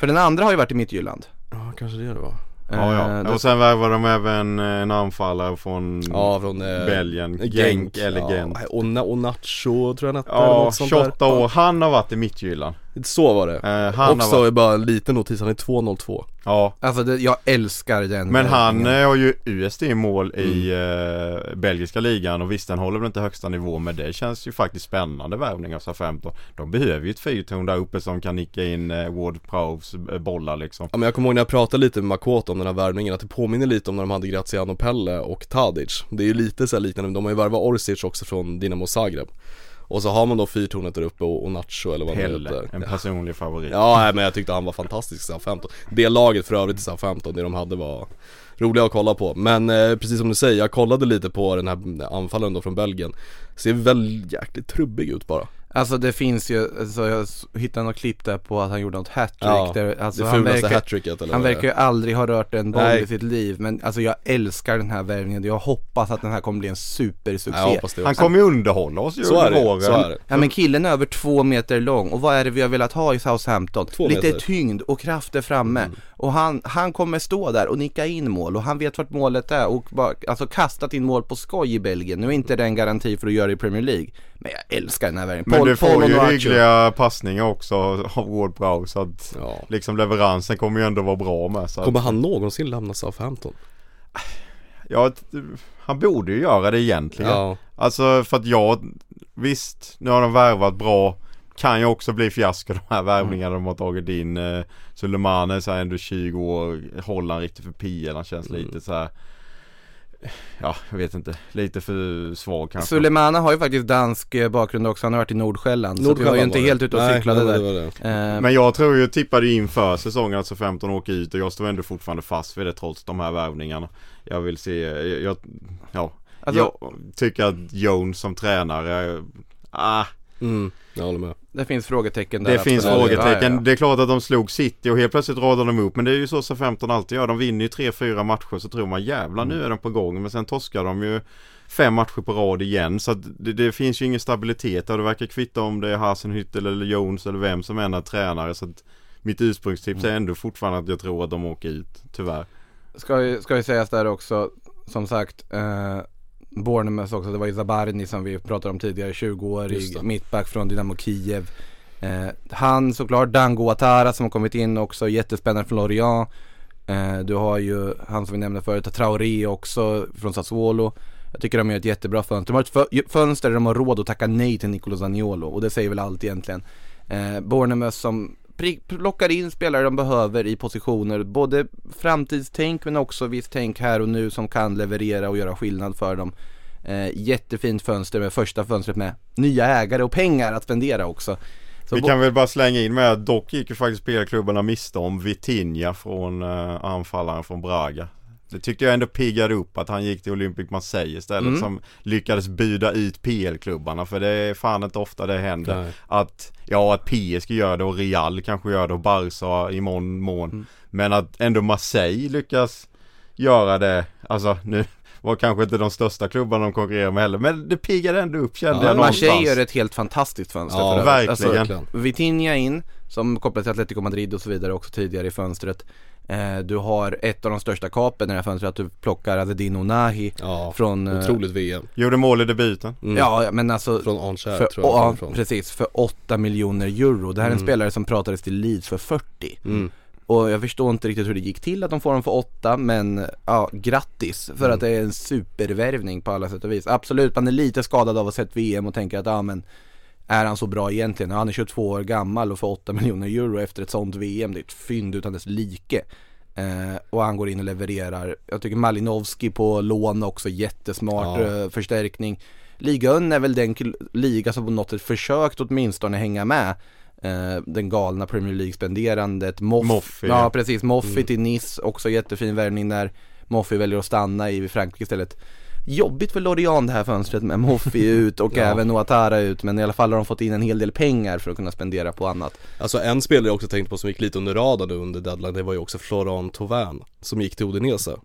För den andra har ju varit i Midtjylland. Ja, kanske det det var Ja, Eh, ja. det- Och sen värvade de även eh, en anfallare från Ja, från eh, Belgien, Genk eller Gent. Ja, Ona- Onacho tror jag han hette Ja, något sånt 28 där. år. Han har varit i Midtjylland. Så var det Eh, han Också har varit, bara en liten notis, han är 202 ja. Alltså det, jag älskar den Men han eh, har ju USD i mål i Mm. eh, belgiska ligan och visst den håller väl inte högsta nivå men det känns ju faktiskt spännande värvning av Southampton. De behöver ju ett fyrtorn där uppe som kan nicka in eh, Ward Prowse eh, bollar liksom. Ja men jag kommer ihåg när jag pratade lite med Makoto om den här värvningen att det påminner lite om när de hade Graziano Pelle och Tadic Det är ju lite så här liknande, de har ju värvat Orsic också från Dinamo Zagreb Och så har man då fyrtornet där uppe och, och Nacho eller vad Pelle, heter. en personlig favorit. Ja men jag tyckte han var fantastisk i Southampton Det laget för övrigt i Southampton, det de hade var roliga att kolla på. Men eh, precis som du säger, jag kollade lite på den här anfallen då från Belgien. Ser väl jäkligt trubbig ut bara Alltså det finns ju, alltså jag hittade något klipp där på att han gjorde något hattrick Ja, där, alltså Det han verkar, hattricket eller han verkar ju aldrig ha rört en boll Nej. i sitt liv Men alltså jag älskar den här värvningen, jag hoppas att den här kommer bli en supersuccé Han kommer ju underhålla oss ju Så är under det, våren. så är det Ja men killen är över två meter lång och vad är det vi har velat ha i Southampton? Två Lite meter. tyngd och kraft där framme Och han, han kommer stå där och nicka in mål och han vet vart målet är och bara, alltså kastat in mål på skoj i Belgien Nu är inte det en garanti för att göra det i Premier League Men jag älskar den här värvningen Men du får ju hyggliga passningar också av Ward Prowse så att Ja. liksom leveransen kommer ju ändå vara bra med. Så Kommer att, han någonsin lämna Southampton? Ja, han borde ju göra det egentligen. Ja, Alltså för att jag, visst, nu har de värvat bra. Kan ju också bli fiasko de här värvningarna de har tagit in. Eh, Sulemane så här ändå 20 år, han riktigt för PL, han känns Mm. lite så här. Ja, jag vet inte. Lite för svag kanske. Sulemana har ju faktiskt dansk eh, bakgrund också, han har varit i Nordsjälland, så vi var ju inte var helt ute och cyklade nej, där det det. Eh, Men jag tror ju, tippade ju inför säsongen att så 15 åker ut och jag står ändå fortfarande fast vid det trots de här värvningarna. Jag vill se, jag, jag ja. Alltså- jag tycker att Jones som tränare, ah, Mm, jag håller med Det finns frågetecken där Det finns frågetecken. Ja, ja, Det är klart att de slog City och helt plötsligt radar de upp. Men det är ju så som 15 alltid gör. De vinner ju 3-4 matcher så tror man jävlar nu är de på gång. Men sen torskar de ju fem matcher på rad igen. Så att det, det finns ju ingen stabilitet där. Det verkar kvitta om det är Hasenhüttel eller Jones eller vem som än är tränare. Så att mitt ursprungstips är ändå fortfarande att jag tror att de åker ut. Tyvärr. Ska ju, ska ju sägas där också, som sagt eh, Bournemouth också, det var ju Zabarni som vi pratade om tidigare, Just 20-årig det. mittback från Dynamo Kiev. Eh, Han såklart, Dango Atara som har kommit in också, jättespännande från Lorient. Eh, Du har ju han som vi nämnde förut, Traoré också från Sassuolo. Jag tycker de gör ett jättebra fönster, de har ett fö- fönster där de har råd att tacka nej till Nicolo Zaniolo och det säger väl allt egentligen. Eh, Bournemouth som plockar in spelare de behöver i positioner, både framtidstänk men också visst tänk här och nu som kan leverera och göra skillnad för dem. Eh, jättefint fönster med första fönstret med nya ägare och pengar att spendera också. Så Vi kan väl bara slänga in med att dock gick ju faktiskt spelklubbarna miste om Vitinha från uh, anfallaren från Braga. Det tyckte jag ändå piggade upp att han gick till Olympic Marseille istället Mm. som lyckades buda ut PL-klubbarna för det är fan inte ofta det händer. Nej. Att, ja att PSG gör det och Real kanske gör det och Barca i mån mån. Mm. Men att ändå Marseille lyckas göra det, alltså nu var kanske inte de största klubbarna de konkurrerar med heller. Men det piggade ändå upp kände Ja, jag någonstans. Marseille gör ett helt fantastiskt fönster Ja, för övrigt. verkligen. Alltså, Vitinha in, som kopplat till Atletico Madrid och så vidare också tidigare i fönstret. Eh, du har ett av de största kapen i det här fönstret, att du plockar Azedin Onahi Ja, från... eh, otroligt VM. Gjorde mål i debuten. Mm. Ja, men alltså Från för, tror jag ja, precis, för 8 miljoner euro. Det här är en Mm. spelare som pratades till Leeds för 40. Mm. Och jag förstår inte riktigt hur det gick till att de får dem för 8 men ja, grattis för Mm. att det är en supervärvning på alla sätt och vis. Absolut, man är lite skadad av att ha sett VM och tänker att ja men är han så bra egentligen? Ja, Han är 22 år gammal och får 8 miljoner euro efter ett sånt VM. Det är ett fynd utan dess like. Eh, och han går in och levererar. Jag tycker Malinowski på lån också jättesmart Ja. eh, förstärkning. Ligan är väl den liga som på något sätt försökt åtminstone hänga med eh, den galna Premier League-spenderandet. Moff, Moffi. Ja precis, Moffi Mm. till Nice, också jättefin värvning när Moffi väljer att stanna i Frankrike istället. Jobbigt för Lorient det här fönstret med Moffi ut och Ja. även Ouattara ut men i alla fall har de fått in en hel del pengar för att kunna spendera på annat. Alltså en spelare jag också tänkte på som gick lite under radarn under deadline, det var ju också Florent Thauvin som gick till Udinese.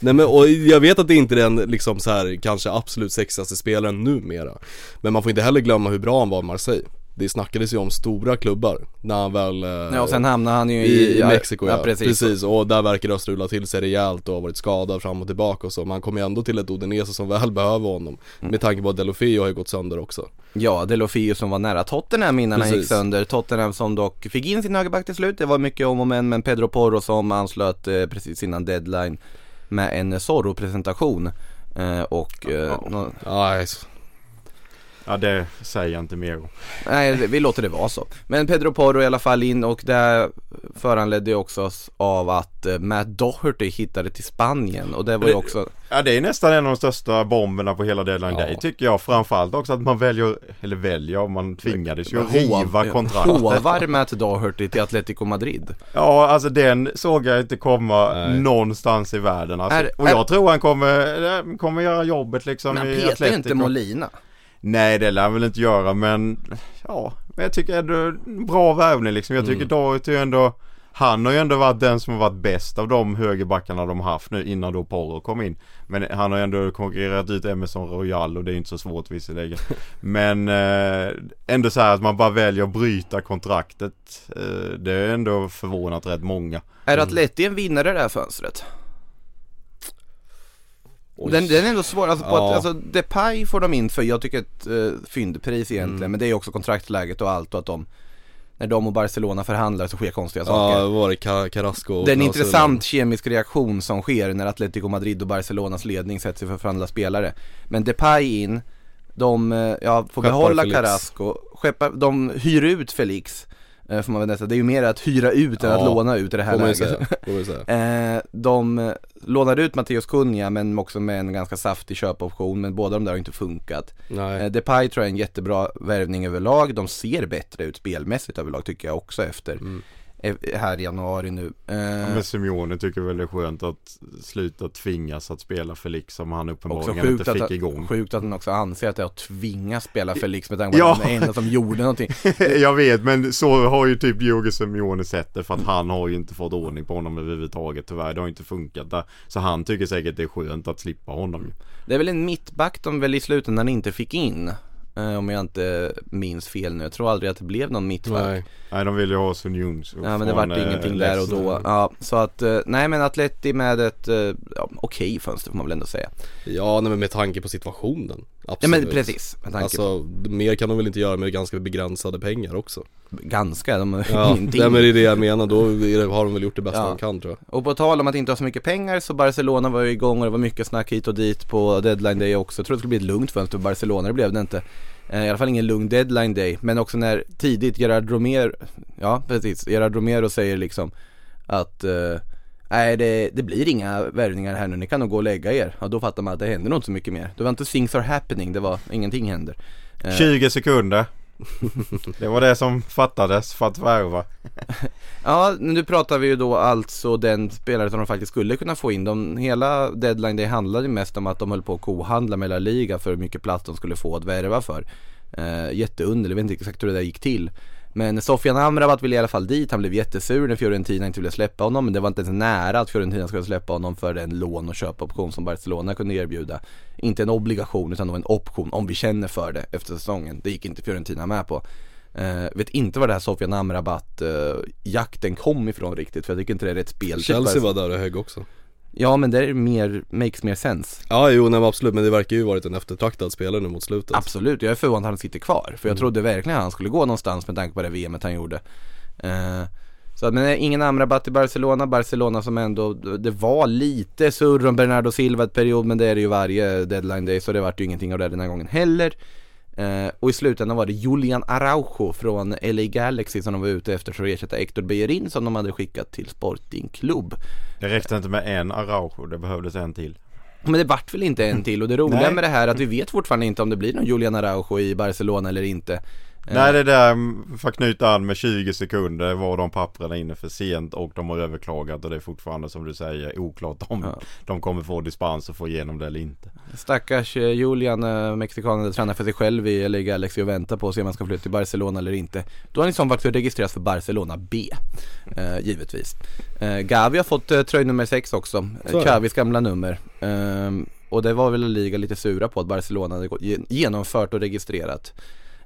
Nej men och jag vet att det inte är den liksom så här kanske absolut sexigaste spelaren numera. Men man får inte heller glömma hur bra han var i Marseille. Det snackades ju om stora klubbar när han väl eh, Ja och sen hamnar han ju i, i, Mexiko ja, precis. precis. och där verkar det ha strulat till sig rejält och har varit skadad fram och tillbaka och så. Man kommer ju ändå till ett Udinese som väl behöver honom. Mm. Med tanke på att Delofeo har ju gått sönder också. Ja, Delofio som var nära Tottenham innan han gick Precis. sönder. Tottenham som dock fick in sin högerback till slut. Det var mycket om och men, men Pedro Porro som anslöt eh, precis innan deadline med en Zorro-presentation. Eh, och eh, nå- Ja, Ja det säger jag inte mer om. nej, vi låter det vara så. Men Pedro Porro i alla fall in och det föranledde också oss av att eh, Matt Doherty hittade till Spanien och det var ju också Ja det är nästan en av de största bomberna på hela deadline Ja. day tycker jag. Framförallt också att man väljer, eller väljer, man tvingades ju riva kontraktet. hovar Matt Doherty till Atletico Madrid. Ja alltså den såg jag inte komma Nej. någonstans i världen alltså. Är- Och är- jag tror han kommer, eh, kommer göra jobbet liksom Men han i Atletico. inte Molina. Nej det lär han väl inte göra men ja, men jag tycker ändå en bra värvning liksom. Jag tycker Mm. Doherty är ändå han har ju ändå varit den som har varit bäst av de högerbackarna de har haft nu innan då Porro kom in. Men han har ju ändå konkurrerat ut Emerson Royal och det är inte så svårt visserligen. Men eh, ändå så här att man bara väljer att bryta kontraktet. Eh, det är ändå förvånat rätt många. Är Atleti en vinnare det här fönstret? Oj. Den, den är ändå svår, alltså, på Ja. att, alltså Depay får de in för, jag tycker ett uh, fyndpris egentligen, Mm. men det är också kontraktsläget och allt och att de När de och Barcelona förhandlar så sker konstiga Ja, saker vad var det Ca- Carrasco och Det är en intressant kemisk reaktion som sker när Atletico Madrid och Barcelonas ledning sätter sig för att förhandla spelare Men Depay in, de eh, ja, får Skeppar behålla Felix. Carrasco, skeppar, de hyr ut Felix eh, Får man väl nästan, det är ju mer att hyra ut än Ja, att låna ut i det här läget säga, säga. Eh, de eh, lånade ut Matteus Cunha men också med en ganska saftig köpoption men båda de där har inte funkat. Nej. Eh, Depay tror jag är en jättebra värvning överlag. De ser bättre ut spelmässigt överlag tycker jag också efter Mm. Eh, här i januari nu. Eh, Men Simeone tycker väl det är skönt att sluta tvingas att spela Felix som han uppenbarligen inte fick att, igång. sjukt att han också anser att det är att tvinga spela Felix med tanke på Ja. att han är enda som gjorde någonting. jag vet men så har ju typ Jorge Simeone sett det för att han har ju inte fått ordning på honom överhuvudtaget tyvärr. Det har inte funkat där. Så han tycker säkert det är skönt att slippa honom. Det är väl en mittback de väl i slutändan inte fick in. Eh, Om jag inte minns fel nu. Jag tror aldrig att det blev någon mittback. Nej. Nej de vill ju ha Sun Juns Ja men det vart ingenting där och då. Ja, så att, eh, nej men Atleti med ett, ja, okej fönster får man väl ändå säga. Ja, nej, men med tanke på situationen. Absolut. Ja men precis, med tanke på, Alltså, mer kan de väl inte göra med ganska begränsade pengar också. ganska, de har Ja, ingenting. nej, men det är det jag menar, då har de väl gjort det bästa Ja. de kan tror jag. Och på tal om att inte ha så mycket pengar så Barcelona var ju igång och det var mycket snack hit och dit på deadline day också. Jag trodde det skulle bli ett lugnt fönster för Barcelona, det blev det inte. Eh, I alla fall ingen lugn deadline day, men också när tidigt Gerard Romero, ja precis, Gerard Romero säger liksom att eh, Nej det, det blir inga värvningar här nu, ni kan nog gå och lägga er. Ja då fattar man att det händer nog inte så mycket mer. Det var inte things are happening, det var ingenting händer. Eh, 20 sekunder det var det som fattades för att värva. Ja, nu pratar vi ju då alltså den spelare som de faktiskt skulle kunna få in. De, hela deadline det handlade ju mest om att de höll på att kohandla med La Liga för hur mycket plats de skulle få att värva för. Eh, jätteunderligt, jag vet inte exakt hur det där gick till. Men Sofian Amrabat ville i alla fall dit, han blev jättesur när Fiorentina inte ville släppa honom Men det var inte ens nära att Fiorentina skulle släppa honom för den lån och köpoption som Barcelona kunde erbjuda. Inte en obligation utan en option om vi känner för det efter säsongen. Det gick inte Fiorentina med på. Uh, vet inte var det här Sofian Amrabat uh, jakten kom ifrån riktigt för jag tycker inte det är rätt spel. Chelsea var där och högg också Ja men det är mer, makes mer sense. Ja jo nej, men absolut men det verkar ju varit en eftertraktad spelare nu mot slutet. Absolut, jag är förvånad att han sitter kvar För jag Mm. trodde verkligen att han skulle gå någonstans med tanke på det VMet han gjorde. Uh, så men ingen Amrabat i Barcelona, Barcelona som ändå, det var lite surr om Bernardo Silva ett period men det är det ju varje deadline day så det vart ju ingenting av det den här gången heller Eh, och i slutändan var det Julian Araujo från LA Galaxy som de var ute efter för att ersätta Hector Bellerin som de hade skickat till Sporting Club. Det räckte inte med en Araujo, det behövdes en till. Men det vart väl inte en till och det roliga Nej. med det här är att vi vet fortfarande inte om det blir någon Julian Araujo i Barcelona eller inte. Nej det där för att knyta an med 20 sekunder var de papperna inne för sent och de har överklagat och det är fortfarande som du säger oklart om Ja. de kommer få dispens och få igenom det eller inte. Stackars eh, Julian, eh, mexikanen, tränar för sig själv i LA Galaxy och väntar på att se om han ska flytta till Barcelona eller inte. Då har han i sån fall registreras för Barcelona B, eh, givetvis. Eh, Gavi har fått eh, tröj nummer 6 också, Så. Xavis gamla nummer. Ehm, och det var väl Liga lite sura på att Barcelona hade genomfört och registrerat.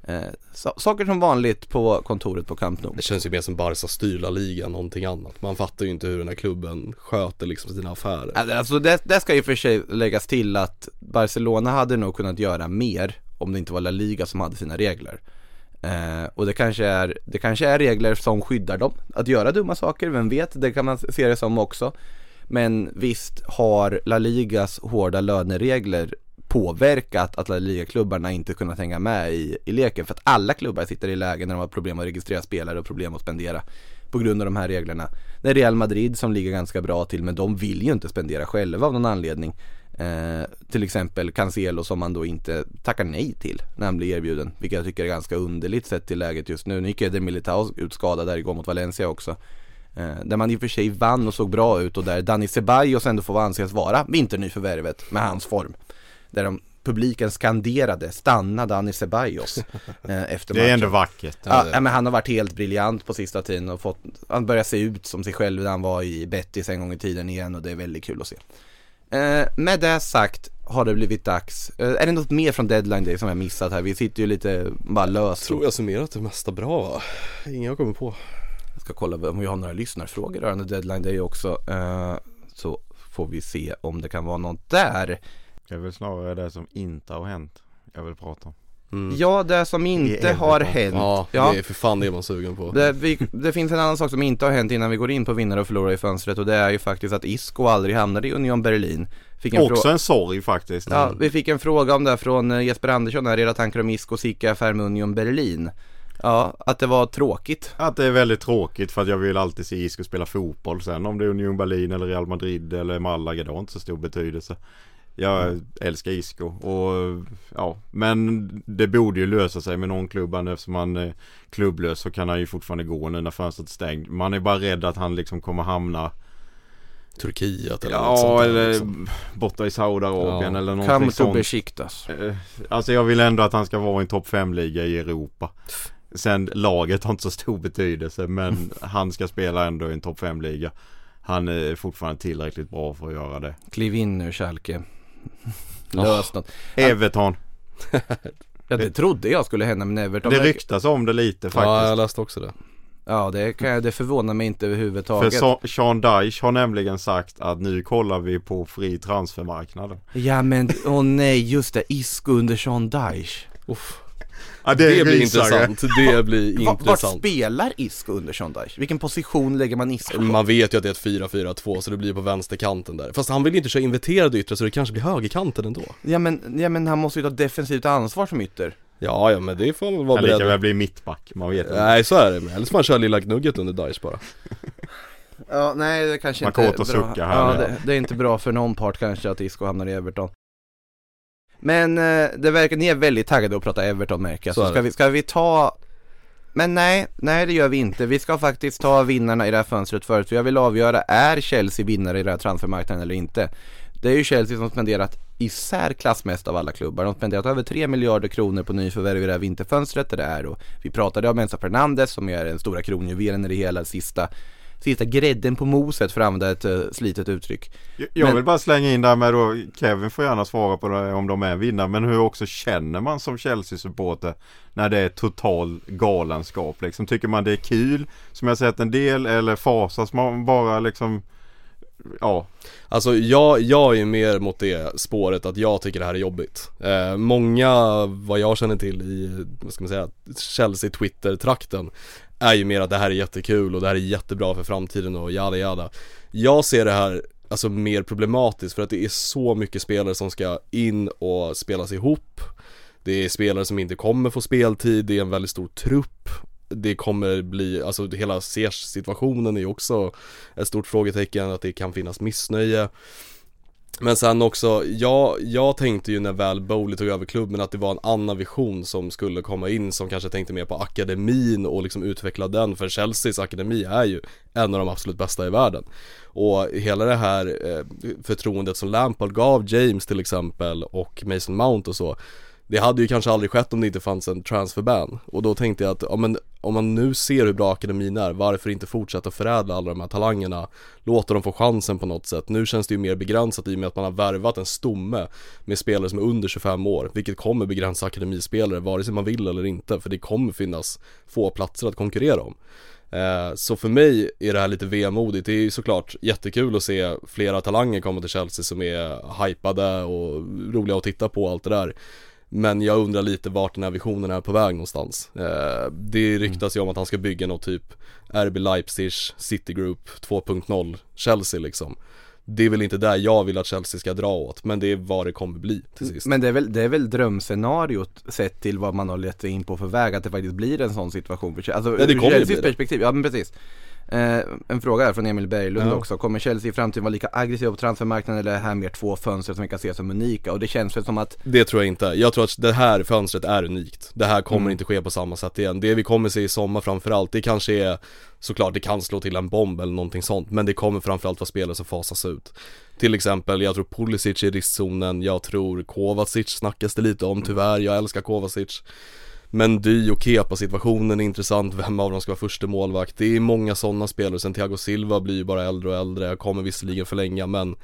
Eh, sa- saker som vanligt på kontoret på Camp Nou. Det känns ju mer som Barca styr La Liga någonting annat Man fattar ju inte hur den här klubben sköter liksom sina affärer Alltså det, det ska ju för sig läggas till att Barcelona hade nog kunnat göra mer om det inte var La Liga som hade sina regler. Eh, och det kanske, är, det kanske är regler som skyddar dem att göra dumma saker, vem vet, det kan man se det som också. Men visst har La Ligas hårda löneregler påverkat att La Liga-klubbarna inte kunnat hänga med i, i leken för att alla klubbar sitter i lägen när de har problem att registrera spelare och problem att spendera på grund av de här reglerna. Det är Real Madrid som ligger ganska bra till men de vill ju inte spendera själva av någon anledning. Eh, till exempel Cancelo som man då inte tackar nej till när han blir erbjuden. Vilket jag tycker är ganska underligt sett till läget just nu. Nu gick ju Militao ut skadad där igår mot Valencia också. Eh, där man i och för sig vann och såg bra ut och där Dani Ceballos ändå får anses vara vinternyförvärvet med hans form. Där de publiken skanderade stanna Dani Ceballos eh, efter Det är matchen. ändå vackert. Ja, ja, men han har varit helt briljant på sista tiden och fått, han börjar se ut som sig själv när han var i Betis en gång i tiden igen och det är väldigt kul att se. Eh, med det sagt har det blivit dags. Eh, är det något mer från deadline day som jag missat här? Vi sitter ju lite bara löst. Tror jag summerat det mesta bra va? Ingen jag kommer på Jag ska kolla om vi har några lyssnarfrågor rörande deadline day också. Eh, så får vi se om det kan vara något där. Det är väl snarare det som inte har hänt jag vill prata om. mm. Ja, det som inte Everton. har hänt. Ja, Ja. det är för fan det är man sugen på Det, vi, det finns en annan sak som inte har hänt innan vi går in på vinnare och förlorare i fönstret och det är ju faktiskt att Isco aldrig hamnade i Union Berlin. Fick en Också en sorg faktiskt. Ja, vi fick en fråga om det från eh, Jesper Andersson här, era tankar om Iscos icke-affär med Union Berlin. Ja, att det var tråkigt. Att det är väldigt tråkigt för att jag vill alltid se Isco spela fotboll. Sen om det är Union Berlin eller Real Madrid eller Malaga, det har inte så stor betydelse. Jag älskar Isco och ja, men det borde ju lösa sig med någon klubb eftersom han är klubblös så kan han ju fortfarande gå nu när fönstret är stängt. Man är bara rädd att han liksom kommer hamna Turkiet eller något sånt Ja eller liksom. borta i Saudiarabien Ja. eller Come någonting to sånt. Besiktas. Eh, Alltså jag vill ändå att han ska vara i en topp 5-liga i Europa. Sen laget har inte så stor betydelse men han ska spela ändå i en topp 5-liga. Han är fortfarande tillräckligt bra för att göra det. Kliv in nu Schalke. Lös något. Everton. Ja, det trodde jag skulle hända med Everton. Det ryktas om det lite Ja jag faktiskt. läste också det Ja, det, kan, jag- det förvånar mig inte För överhuvudtaget. Sa- Sean Dyche har nämligen sagt att nu kollar vi på fri transfermarknaden. Ja men, åh nej, just det, Isco under Sean Dyche. Uff. Ja, Det, blir rysare. intressant, det blir Va- Vart intressant spelar Isco under Dyche? Vilken position lägger man Isco på? Man vet ju att det är ett 4-4-2 så det blir på vänsterkanten där Fast han vill ju inte köra inverterade yttre så det kanske blir högerkanten ändå Ja men, ja men han måste ju ta defensivt ansvar som ytter. Ja ja men det får man väl vara Han lika beredd väl bli mittback, man vet inte. Nej så är det, eller så får man köra lilla gnugget under Dice bara Ja, nej det kanske Man inte är och bra. sucka här Ja, det, det är inte bra för någon part kanske att Isco hamnar i Everton. Men eh, det verkar, ni är väldigt taggade att prata Everton märker jag. Så Så ska vi, ska vi ta Men nej, nej det gör vi inte. Vi ska faktiskt ta vinnarna i det här fönstret förut. För jag vill avgöra, är Chelsea vinnare i den här transfermarknaden eller inte? Det är ju Chelsea som spenderat i särklass mest av alla klubbar. De har spenderat över 3 miljarder kronor på nyförvärv i det här vinterfönstret. Det är och vi pratade om Enzo Fernandes som är den stora kronjuvelen i det hela, sista, sista grädden på moset för att använda ett uh, slitet uttryck. Jag, jag Men- vill bara slänga in där med då, Kevin får gärna svara på det om de är vinnare, men hur också känner man som Chelsea-supporter när det är total galenskap liksom? Tycker man det är kul, som jag sett en del, eller fasas man bara liksom Ja, Alltså jag, jag är ju mer mot det spåret att jag tycker det här är jobbigt. Eh, många, vad jag känner till i, vad ska man säga, Chelsea Twitter-trakten är ju mer att det här är jättekul och det här är jättebra för framtiden och jada jada. Jag ser det här alltså mer problematiskt för att det är så mycket spelare som ska in och spelas ihop. Det är spelare som inte kommer få speltid, det är en väldigt stor trupp det kommer bli, alltså hela Ziyech-situationen är ju också ett stort frågetecken att det kan finnas missnöje men sen också, jag, jag tänkte ju när väl Bowley tog över klubben att det var en annan vision som skulle komma in som kanske tänkte mer på akademin och liksom utveckla den för Chelseas akademi är ju en av de absolut bästa i världen. Och hela det här eh, förtroendet som Lampard gav James till exempel och Mason Mount och så det hade ju kanske aldrig skett om det inte fanns en transferban. Och då tänkte jag att, ja men om man nu ser hur bra akademin är, varför inte fortsätta förädla alla de här talangerna? Låta dem få chansen på något sätt. Nu känns det ju mer begränsat i och med att man har värvat en stomme med spelare som är under 25 år, vilket kommer begränsa akademispelare vare sig man vill eller inte, för det kommer finnas få platser att konkurrera om. Eh, så för mig är det här lite vemodigt, det är ju såklart jättekul att se flera talanger komma till Chelsea som är hypade och roliga att titta på och allt det där men jag undrar lite vart den här visionen är på väg någonstans eh, Det ryktas ju om att han ska bygga något typ RB Leipzig City Group 2.0 Chelsea liksom Det är väl inte där jag vill att Chelsea ska dra åt men det är vad det kommer bli till sist Men det är väl, det är väl drömscenariot sett till vad man har lett sig in på för väg att det faktiskt blir en sån situation för Chelsea. Alltså Ja, det ur kommer Chelseas bli det. perspektiv, ja men precis. Eh, en fråga här från Emil Berglund Ja. också. Kommer Chelsea i framtiden vara lika aggressiva på transfermarknaden eller är det här mer två fönster som vi kan se som unika? Och det känns väl som att Det tror jag inte. Jag tror att det här fönstret är unikt. Det här kommer Mm. inte ske på samma sätt igen. Det vi kommer se i sommar framförallt, det kanske är såklart det kan slå till en bomb eller någonting sånt, men det kommer framförallt vara spelare som fasas ut. Till exempel, jag tror Pulisic i riskzonen, jag tror Kovacic snackas det lite om tyvärr, jag älskar Kovacic. Men Dy och Kepa situationen är intressant, vem av dem ska vara första målvakt? Det är många sådana spelare, sen Thiago Silva blir ju bara äldre och äldre, kommer visserligen förlänga men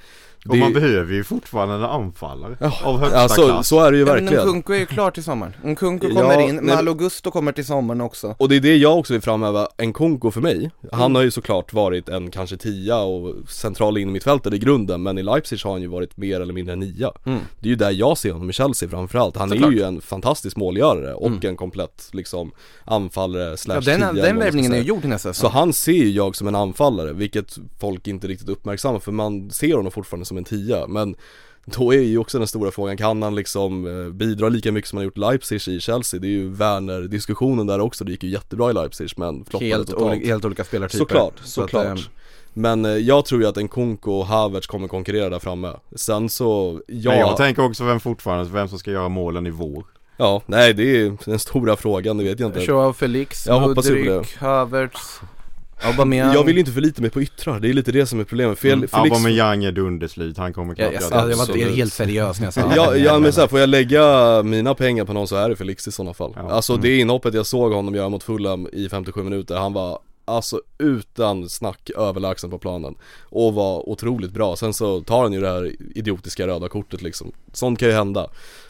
och man behöver ju fortfarande en anfallare av högsta Alltså klass så är det ju Ja, men verkligen Nkunku är ju klar till sommaren. Nkunku Ja, kommer in, nej, men- Malo Gusto kommer till sommaren också. Och det är det jag också vill framhäva, Nkunku för mig Han har ju såklart varit en kanske tia och central in i grunden Men i Leipzig har han ju varit mer eller mindre nia Mm. Det är ju där jag ser honom i Chelsea framförallt Han Såklart. är ju en fantastisk målgörare och Mm. en komplett liksom anfallare slash Ja, tia den, vad den värvningen är ju gjord i nästa Så han ser ju jag som en anfallare, vilket folk inte riktigt uppmärksammar för man ser honom fortfarande som en tia Men då är ju också den stora frågan, kan han liksom eh, bidra lika mycket som han har gjort Leipzig i Chelsea? Det är ju Werner-diskussionen där också, det gick ju jättebra i Leipzig men floppade Helt, totalt. helt olika spelartyper. Såklart, Så att, såklart. ehm, Men eh, jag tror ju att en Kunko och Havertz kommer konkurrera där framme. Sen så, ja, Men jag tänker också vem fortfarande, vem som ska göra målen i vår. Ja, nej det är den stora frågan, det vet jag inte. Joao Felix, Jag hoppas ju på Mudryk, Havertz, Aubameyang. Jag vill ju inte förlita mig på yttrar, det är lite det som är problemet, Fel, mm. Felix Aubameyang är dunderslut, han kommer Ja, knappt jag, göra jag, det. jag var helt seriös när jag sa Ja, ja men så här, får jag lägga mina pengar på någon så är det Felix i sådana fall Ja. Alltså Mm. det inhoppet jag såg honom göra mot Fulham i 57 minuter, han var Alltså utan snack överlägsen på planen Och var otroligt bra, sen så tar han ju det här idiotiska röda kortet liksom Sånt kan ju hända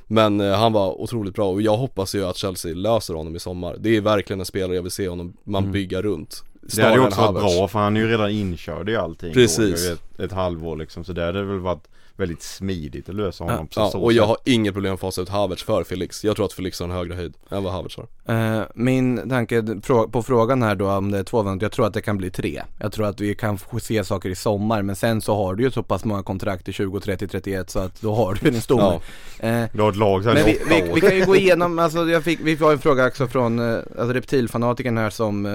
Men eh, han var otroligt bra och jag hoppas ju att Chelsea löser honom i sommar Det är verkligen en spelare jag vill se honom, man Mm. bygga runt Det hade ju också varit Havertz. bra för han är ju redan inkörd i allting Precis. då, ett, ett halvår liksom Så det hade väl varit väldigt smidigt att lösa honom på Ja, så och jag sätt. har inget problem att fasa ut Havertz för Felix Jag tror att Felix har en högre höjd än vad Havertz har Eh, min tanke på frågan här då om det är två vändor, jag tror att det kan bli tre. Jag tror att vi kan se saker i sommar men sen så har du ju så pass många kontrakt i 20, 30, 31 så att då har du ju din stomme. Eh, Du har ett lag så här men vi, vi, vi kan ju gå igenom, alltså jag fick, vi har en fråga också från eh, alltså reptilfanatiken här som eh,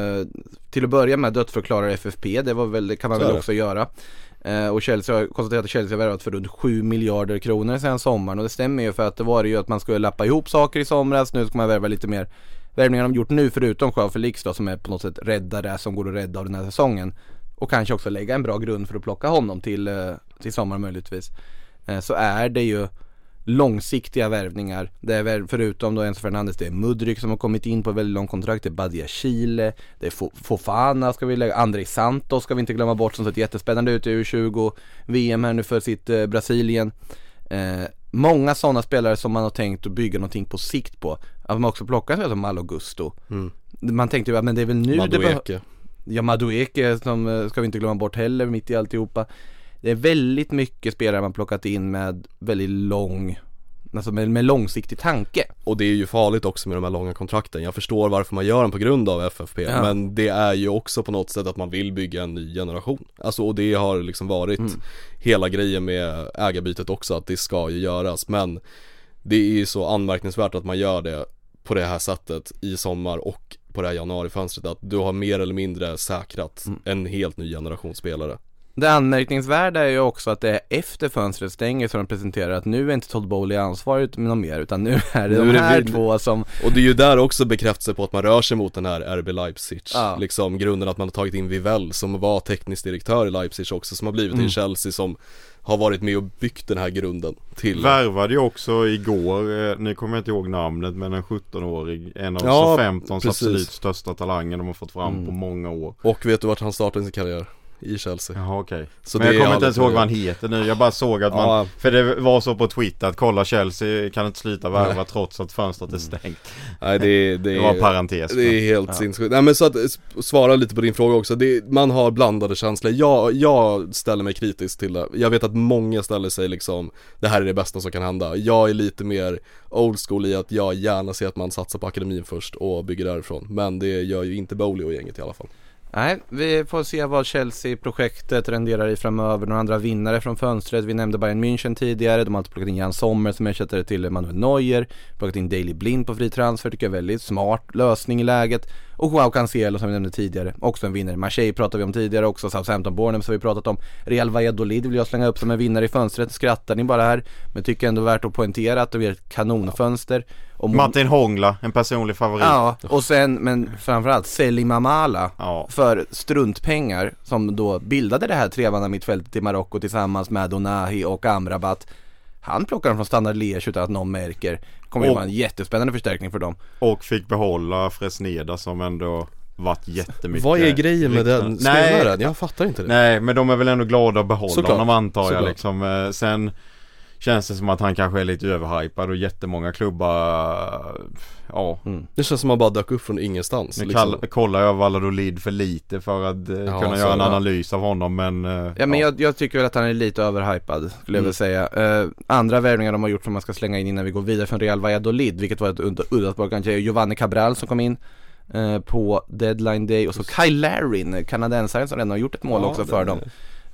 till att börja med dödförklarar FFP, det var väl, det kan man Så väl också göra. Eh, och Chelsea har konstaterat att Chelsea har värvat för runt 7 miljarder kronor sedan sommaren och det stämmer ju för att det var det ju att man skulle lappa ihop saker i somras, nu ska man värva lite mer värvningar de gjort nu förutom Joao Felix då som är på något sätt räddare som går att rädda av den här säsongen. Och kanske också lägga en bra grund för att plocka honom till, eh, till sommaren möjligtvis. eh, så är det ju långsiktiga värvningar. Det är förutom då Enzo Fernandes, det är Mudryk som har kommit in på ett väldigt långt kontrakt, det är Badia Chile, det är Fo- Fofana ska vi lägga, André Santos ska vi inte glömma bort som sett jättespännande ut i U20 VM här nu för sitt eh, Brasilien. Eh, många sådana spelare som man har tänkt att bygga någonting på sikt på. Att man också plockar spelare som Malo Gusto. Mm. Man tänkte ju att men det är väl nu det Madueke. Ja Madueke som eh, ska vi inte glömma bort heller mitt i alltihopa Det är väldigt mycket spelare man plockat in med väldigt lång Alltså med, med långsiktig tanke Och det är ju farligt också med de här långa kontrakten Jag förstår varför man gör dem på grund av FFP Ja. Men det är ju också på något sätt att man vill bygga en ny generation Alltså och det har liksom varit Mm. hela grejen med ägarbytet också att det ska ju göras Men det är ju så anmärkningsvärt att man gör det på det här sättet i sommar och på det här januarifönstret att du har mer eller mindre säkrat Mm. en helt ny generation spelare Det anmärkningsvärda är ju också att det är efter fönstret stänger som de presenterar att nu är inte Todd Bowley ansvarig med något mer utan nu är det Nu de det här två som Och det är ju där också bekräftelse på att man rör sig mot den här RB Leipzig Ja. Liksom grunden att man har tagit in Vivell som var teknisk direktör i Leipzig också som har blivit Mm. i Chelsea som har varit med och byggt den här grunden till Värvade ju också igår, eh, nu kommer jag inte ihåg namnet men en 17-årig En av Ja, 15 precis. absolut största talangen de har fått fram Mm. på många år Och vet du vart han startade sin karriär? I Chelsea Jaha okej Så Men jag kommer inte ens ihåg vad han heter nu, jag bara såg att man Ja. För det var så på Twitter att kolla Chelsea kan inte sluta värva Nej. trots att fönstret är stängt Nej det, det, Det är- var en parentes Det är helt Ja. sinnessjukt. Nej men så att svara lite på din fråga också. Det, man har blandade känslor. Jag, jag ställer mig kritisk till det. Jag vet att många ställer sig liksom, det här är det bästa som kan hända. Jag är lite mer old school i att jag gärna ser att man satsar på akademin först och bygger därifrån. Men det gör ju inte Bowley och gänget i alla fall. Nej, vi får se vad Chelsea-projektet renderar i framöver. Några andra vinnare från fönstret. Vi nämnde Bayern München tidigare. De har alltid plockat in Jan Sommer som ersättare till Manuel Neuer. Plockat in Daily Blind på fri transfer. Tycker jag är väldigt smart lösning i läget. Och Joao Cancelo som vi nämnde tidigare. Också en vinnare. Marseille pratade vi om tidigare också. Southampton Bournemouth har vi pratat om. Real Valladolid vill jag slänga upp som en vinnare i fönstret. Skrattar ni bara här? Men tycker ändå värt att poängtera att det blir ett kanonfönster. Och Martin Hångla, en personlig favorit Ja, och sen men framförallt Selim Amala Ja. för struntpengar som då bildade det här tremanna mittfältet i Marocko tillsammans med Donahi och Amrabat. Han plockar dem från standard Liège utan att någon märker. Kommer ju vara en jättespännande förstärkning för dem. Och fick behålla Fresneda som ändå varit jättemycket Vad är grejen med den ryktena. Nej, spelaren? Jag fattar inte det. Nej men de är väl ändå glada att behålla Såklart. honom antar jag Såklart. liksom. Eh, Sen Känns det som att han kanske är lite överhypad och jättemånga klubbar Ja Det känns som att man bara dök upp från ingenstans. Nu liksom. kollar jag Valladolid för lite för att eh, Ja, kunna göra en det. analys av honom men eh, Ja men jag, jag tycker väl att han är lite överhypad skulle jag Mm. väl säga. Eh, andra värvningar de har gjort som man ska slänga in innan vi går vidare från Real Valladolid, vilket var ett udda spår Giovanni Cabral som kom in på deadline day och så Kyle Larin, kanadensaren som redan har gjort ett mål Ja, också det- för dem.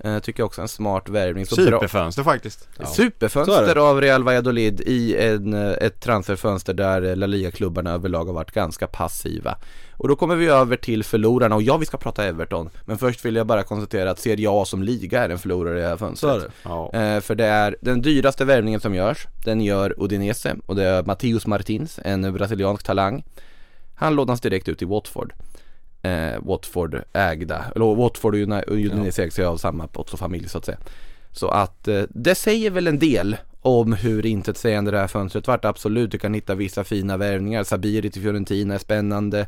Eh, tycker jag också är en smart värvning. Bra. Superfönster faktiskt Ja. Superfönster av Real Valladolid i en, eh, ett transferfönster där eh, La Liga-klubbarna överlag har varit ganska passiva. Och då kommer vi över till förlorarna och ja, vi ska prata Everton. Men först vill jag bara konstatera att Serie A som liga är en förlorare i det här fönstret. är det. Ja. Eh, för det är den dyraste värvningen som görs, den gör Udinese och det är Matheus Martins, en brasiliansk talang. Han lånas direkt ut i Watford. Eh, Watford ägda, eller Watford och Udinese ägs ju av samma Pozzo-familj så att säga. Så att eh, det säger väl en del om hur intetsägande det här fönstret vart. Absolut, du kan hitta vissa fina värvningar. Sabiri till Fiorentina är spännande.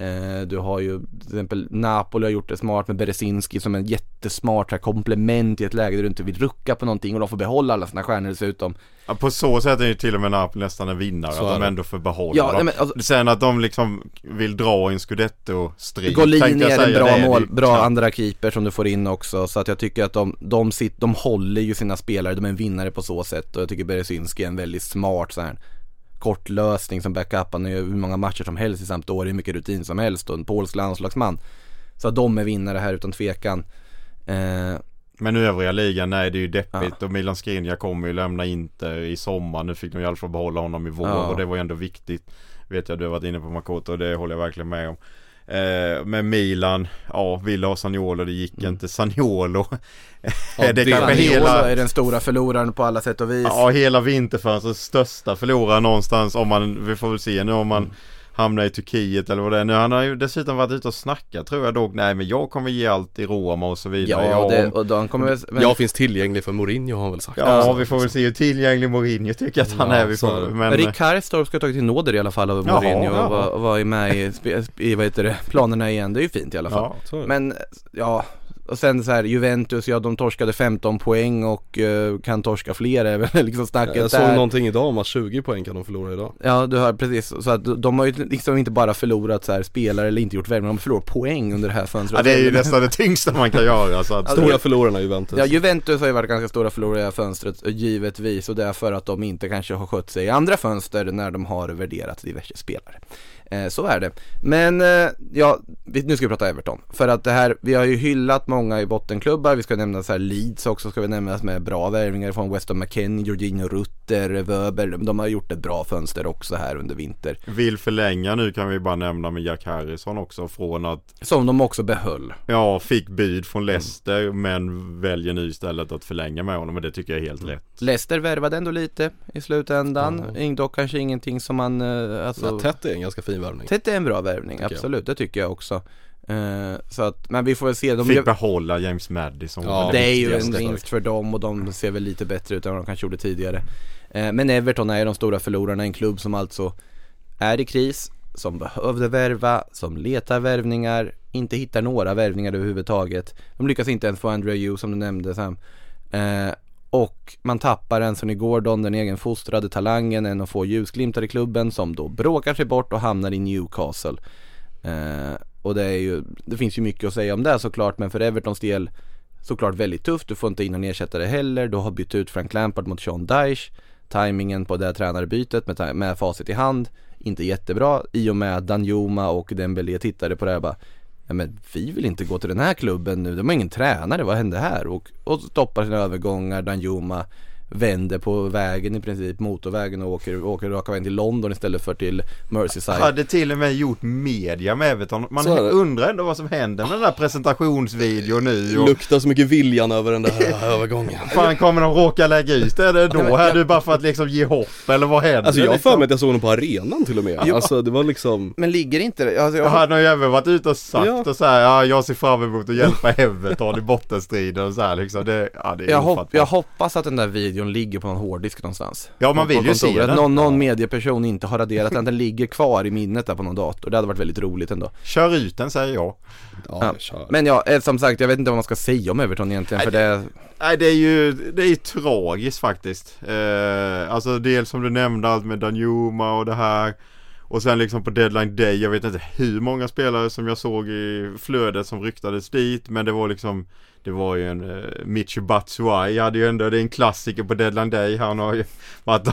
Eh, du har ju till exempel Napoli har gjort det smart med Berezinski som en jättesmart här komplement i ett läge där du inte vill rucka på någonting och de får behålla alla sina stjärnor dessutom. Ja, på så sätt är ju till och med Napoli nästan en vinnare Så att de ändå får behålla Ja, dem. men alltså- Sen att de liksom vill dra i en scudetto-strid Golini är en bra mål, bra andra keeper som du får in också så att jag tycker att de, de, sitt, de håller ju sina spelare, de är en vinnare på så sätt och jag tycker Berezinski är en väldigt smart så här kort lösning som backup, han ju hur många matcher som helst i Sampdoria, hur mycket rutin som helst och en polsk landslagsman. Så att de är vinnare här utan tvekan. Eh, Men övriga ligan, nej det är ju deppigt och Milan Skriniar kommer ju lämna Inter i sommar. Nu fick de i alla fall behålla honom i vår Ja. och det var ju ändå viktigt. Vet jag du har varit inne på Makoto och det håller jag verkligen med om. Eh, med Milan, ja Villa och Saniolo, det gick inte. Saniolo, Ja, det det- kanske hela... är den stora förloraren på alla sätt och vis. Ja, hela vinterfönstrets största förlorare någonstans om man, vi får väl se nu om man hamna i Turkiet eller vad det är nu. Han har ju dessutom varit ute och snackat tror jag dock. Nej men jag kommer ge allt i Roma och så vidare. Ja, Ja, det, och de kommer väl, men, Jag finns tillgänglig för Mourinho har han väl sagt ja vi får väl se hur tillgänglig Mourinho tycker att han Ja, är. Vi får, men, Rick Karstorp ska ha tagit till nåder i alla fall av Jaha, Mourinho jaha. och var, var med i, i vad heter det, planerna igen. Det är ju fint i alla fall. ja. Men ja, och sen så här Juventus, ja de torskade 15 poäng och eh, kan torska fler är väl liksom snacket Jag såg där. någonting idag om att 20 poäng kan de förlora idag Ja du har precis, så att de har ju liksom inte bara förlorat så här spelare eller inte gjort värvningar, de har förlorat poäng under det här fönstret. ja det är ju nästan det tyngsta man kan göra. Så att, Stora förlorarna Juventus Ja Juventus har ju varit ganska stora förlorare i det här fönstret givetvis och det är för att de inte kanske har skött sig i andra fönster när de har värderat diverse spelare. Eh, så är det. Men eh, ja, vi, nu ska vi prata Everton. För att det här, vi har ju hyllat många i bottenklubbar, vi ska nämna så här Leeds också ska vi nämna med bra värvningar från Weston McKennie, Jorginho Rutter, Wöber. De har gjort ett bra fönster också här under vinter. vill förlänga nu kan vi bara nämna med Jack Harrison också från att Som de också behöll. Ja, fick bud från Leicester men väljer nu istället att förlänga med honom och det tycker jag är helt rätt. Leicester värvade ändå lite i slutändan. Mm. Dock kanske ingenting som man, eh, alltså ja, Tätt är en ganska fin värvning Tätt är en bra värvning, absolut, det tycker jag också. Eh, så att, men vi får väl se. De Fick behålla James Madison. Ja, det är ju en vinst för dem och de ser väl lite bättre ut än vad de kanske gjorde tidigare. Eh, men Everton är de stora förlorarna, en klubb som alltså är i kris, som behövde värva, som letar värvningar, inte hittar några värvningar överhuvudtaget. De lyckas inte ens få Andrew Hugh som du nämnde Sam. Och man tappar Anthony Gordon, den egen fostrade talangen, en av få ljusglimtar i klubben som då bråkar sig bort och hamnar i Newcastle. Eh, och det är ju, det finns ju mycket att säga om det såklart men för Evertons del såklart väldigt tufft. Du får inte in någon ersättare heller. Du har bytt ut Frank Lampard mot Sean Dyche. Timingen på det här tränarbytet med, med facit i hand, inte jättebra. I och med att Danjuma och Dembélé tittade på det här bara Ja, men vi vill inte gå till den här klubben nu, de har ingen tränare, vad hände här? Och, och stoppar sina övergångar, Danjuma vänder på vägen i princip, motorvägen och åker, åker raka vägen till London istället för till Merseyside. Hade till och med gjort media med Everton. Man undrar ändå vad som händer med den där presentationsvideon nu. Och Luktar så mycket viljan över den där övergången fan kommer de råka lägga ut det eller då? Här du bara för att liksom ge hopp eller vad händer? Alltså jag har liksom? för mig att jag såg honom på arenan till och med Jo. Alltså det var liksom Men ligger inte det? Alltså, jag, Han har ju även varit ute och sagt Ja. och så här, ja jag ser fram emot att hjälpa Everton i bottenstriden och så här liksom. Det, ja, det är jag, hopp, jag hoppas att den där videon ligger på någon hårddisk någonstans. Ja, man vill ju se den. Någon, någon medieperson inte har raderat den, att den ligger kvar i minnet där på någon dator. Det hade varit väldigt roligt ändå. Kör ut den säger jag. Ja, Ja. kör Men ja, eh, som sagt, jag vet inte vad man ska säga om Everton egentligen för det... Nej det är ju, det är ju tragiskt faktiskt. Eh, alltså dels som du nämnde allt med Danjuma och det här. Och sen liksom på deadline day, jag vet inte hur många spelare som jag såg i flödet som ryktades dit. Men det var liksom Det var ju en eh, uh, Michi Batshuayi hade ju ändå, det är en klassiker på deadline day. Han har ju varit,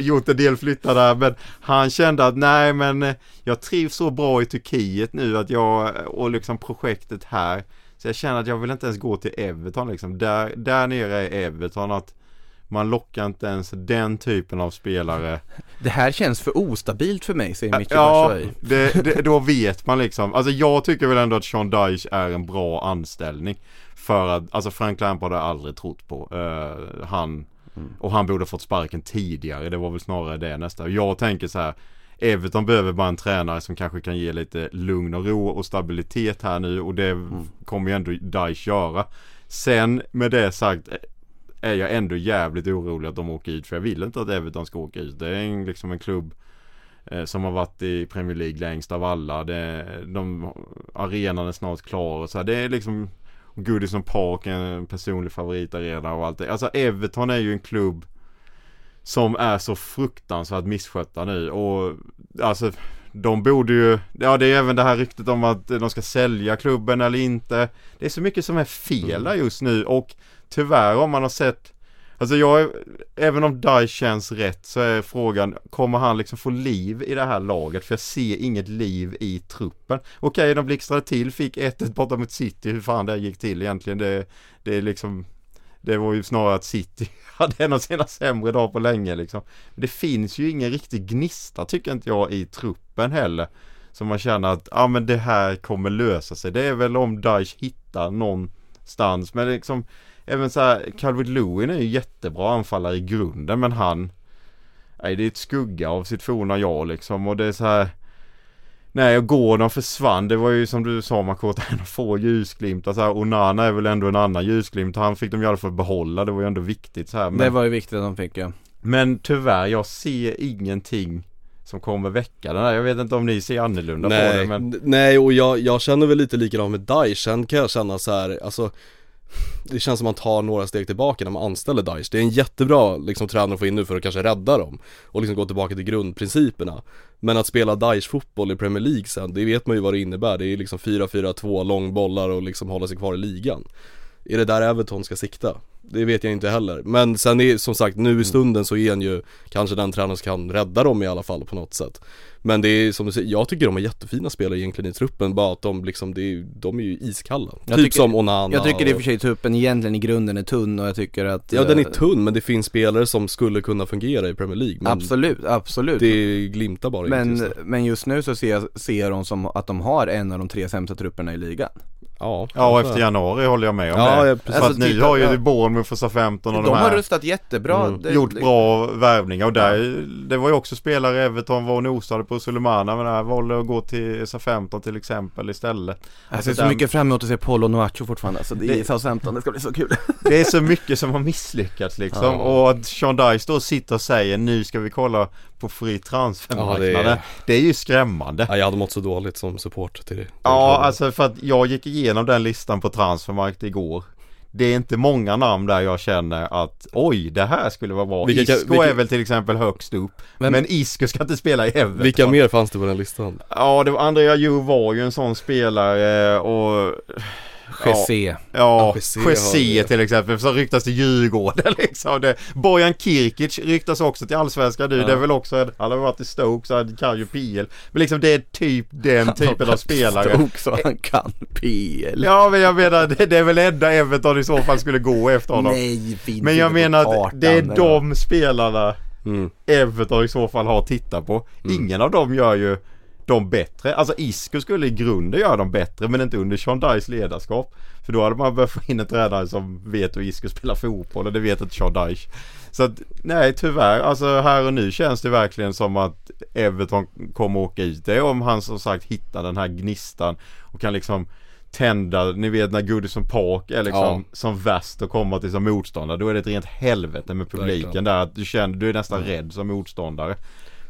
gjort en del flyttar där. Men han kände att nej men eh, jag trivs så bra i Turkiet nu att jag, eh, och liksom projektet här. Så jag känner att jag vill inte ens gå till Everton liksom. Där, där nere är Everton att man lockar inte ens den typen av spelare. Det här känns för ostabilt för mig, säger Micke Ja, det, det, då vet man liksom. Alltså jag tycker väl ändå att Sean Dyche är en bra anställning. För att, alltså Frank Lampard har jag aldrig trott på. Eh, han, och han borde fått sparken tidigare. Det var väl snarare det nästa. Jag tänker så här. Everton behöver bara en tränare som kanske kan ge lite lugn och ro och stabilitet här nu och det kommer ju ändå Dyche göra. Sen med det sagt är jag ändå jävligt orolig att de åker ut för jag vill inte att Everton ska åka ut. Det är en, liksom en klubb eh, som har varit i Premier League längst av alla. Det, de, arenan är snart klar och så här. Det är liksom Goodison Park en personlig favoritarena och allt det. Alltså Everton är ju en klubb som är så fruktansvärt misskötta nu och alltså de borde ju, ja det är även det här ryktet om att de ska sälja klubben eller inte. Det är så mycket som är fel där just nu och tyvärr om man har sett Alltså jag, även om Dai känns rätt så är frågan, kommer han liksom få liv i det här laget? För jag ser inget liv i truppen. Okej, de blixtrade till, fick 1-1 borta mot City, hur fan det gick till egentligen. Det, det är liksom, det var ju snarare att City hade en av sina sämre dagar på länge liksom. Det finns ju ingen riktig gnista tycker inte jag i truppen heller. Så man känner att, ja men det här kommer lösa sig. Det är väl om Daesh hittar någonstans. Men liksom, även så här, Calvert Lewin är ju jättebra anfallare i grunden men han Nej det är ett skugga av sitt forna jag liksom och det är så här Nej och Gordon försvann, det var ju som du sa Makota, en av få ljusglimtar så här. Onana är väl ändå en annan ljusglimt, han fick de ju i alla fall behålla, det var ju ändå viktigt så här. Men, Det var ju viktigt att de fick ja. men tyvärr, jag ser ingenting som kommer väcka den här. Jag vet inte om ni ser annorlunda på Nej, det men nej och jag, jag känner väl lite likadant med Daesh, sen kan jag känna så här, alltså det känns som man tar några steg tillbaka när man anställer Daesh Det är en jättebra liksom tränare att få in nu för att kanske rädda dem Och liksom gå tillbaka till grundprinciperna. Men att spela Daesh fotboll i Premier League sen, det vet man ju vad det innebär. Det är liksom 4-4-2 långbollar och liksom hålla sig kvar i ligan. Är det där Everton ska sikta? Det vet jag inte heller, men sen är som sagt nu i stunden så är han ju kanske den tränaren som kan rädda dem i alla fall på något sätt. Men det är som du säger, jag tycker de är jättefina spelare egentligen i truppen, bara att de liksom, det är, de är ju iskalla. Jag Typ tycker- som Onana Jag tycker i och för sig truppen egentligen i grunden är tunn och jag tycker att Ja den är eh, tunn men det finns spelare som skulle kunna fungera i Premier League Absolut, absolut. Det glimtar bara men, just men just nu så ser jag, ser jag dem som att de har en av de tre sämsta trupperna i ligan Ja, Ja efter januari håller jag med om Ja, det. ja, precis. För Alltså, att ni titta, har ju ja. Bournemouth och SA-15 och de, De har här rustat jättebra Mm. det, gjort bra värvningar och där, det var ju också spelare Everton var och nosade på Sulemana men där valde att gå till SA-15 till exempel istället. Jag ser så där- mycket fram emot att se Polo Noacho fortfarande, alltså det är Det- Southampton, det ska bli så kul Det är så mycket som har misslyckats liksom Ja. och att Sean Dice då sitter och säger nu ska vi kolla på fri transfermarknaden. Ja, det är- det är ju skrämmande. Ja, jag hade mått så dåligt som support till det Ja, alltså för att jag gick igenom den listan på transfermarkt igår. Det är inte många namn där jag känner att oj, det här skulle vara bra. Vilka Isco vilka- är väl till exempel högst upp. Vem- Men Isco ska inte spela i Everton. Vilka mer fanns det på den listan? Ja, det var Andrea Ju var ju en sån spelare och Jesse Ja, Ja, Jesse till exempel, som ryktas till Djurgården liksom. Det, Bojan Kirkic ryktas också till Allsvenskan nu. Ja. Det är väl också, en- han har varit i Stoke så han kan ju PL. Men liksom det är typ den typen av spelare. Stoke så han kan PL Ja men jag menar det, det är väl enda Everton i så fall skulle gå efter honom. Nej, men jag menar att det är de spelarna Mm. Everton i så fall har tittat på. Ingen av dem gör ju dem bättre. Alltså Isco skulle i grunden göra dem bättre men inte under Sean Dice ledarskap. För då hade man behövt få in en tränare som vet hur Isco spelar fotboll och det vet inte Sean Dice. Så att nej tyvärr, alltså här och nu känns det verkligen som att Everton kommer åka ut. Det är om han som sagt hittar den här gnistan och kan liksom tända, ni vet när Goodison Park är liksom Ja. som värst att komma till som motståndare. Då är det ett rent helvete med publiken där. Att du känner, du är nästan rädd som motståndare.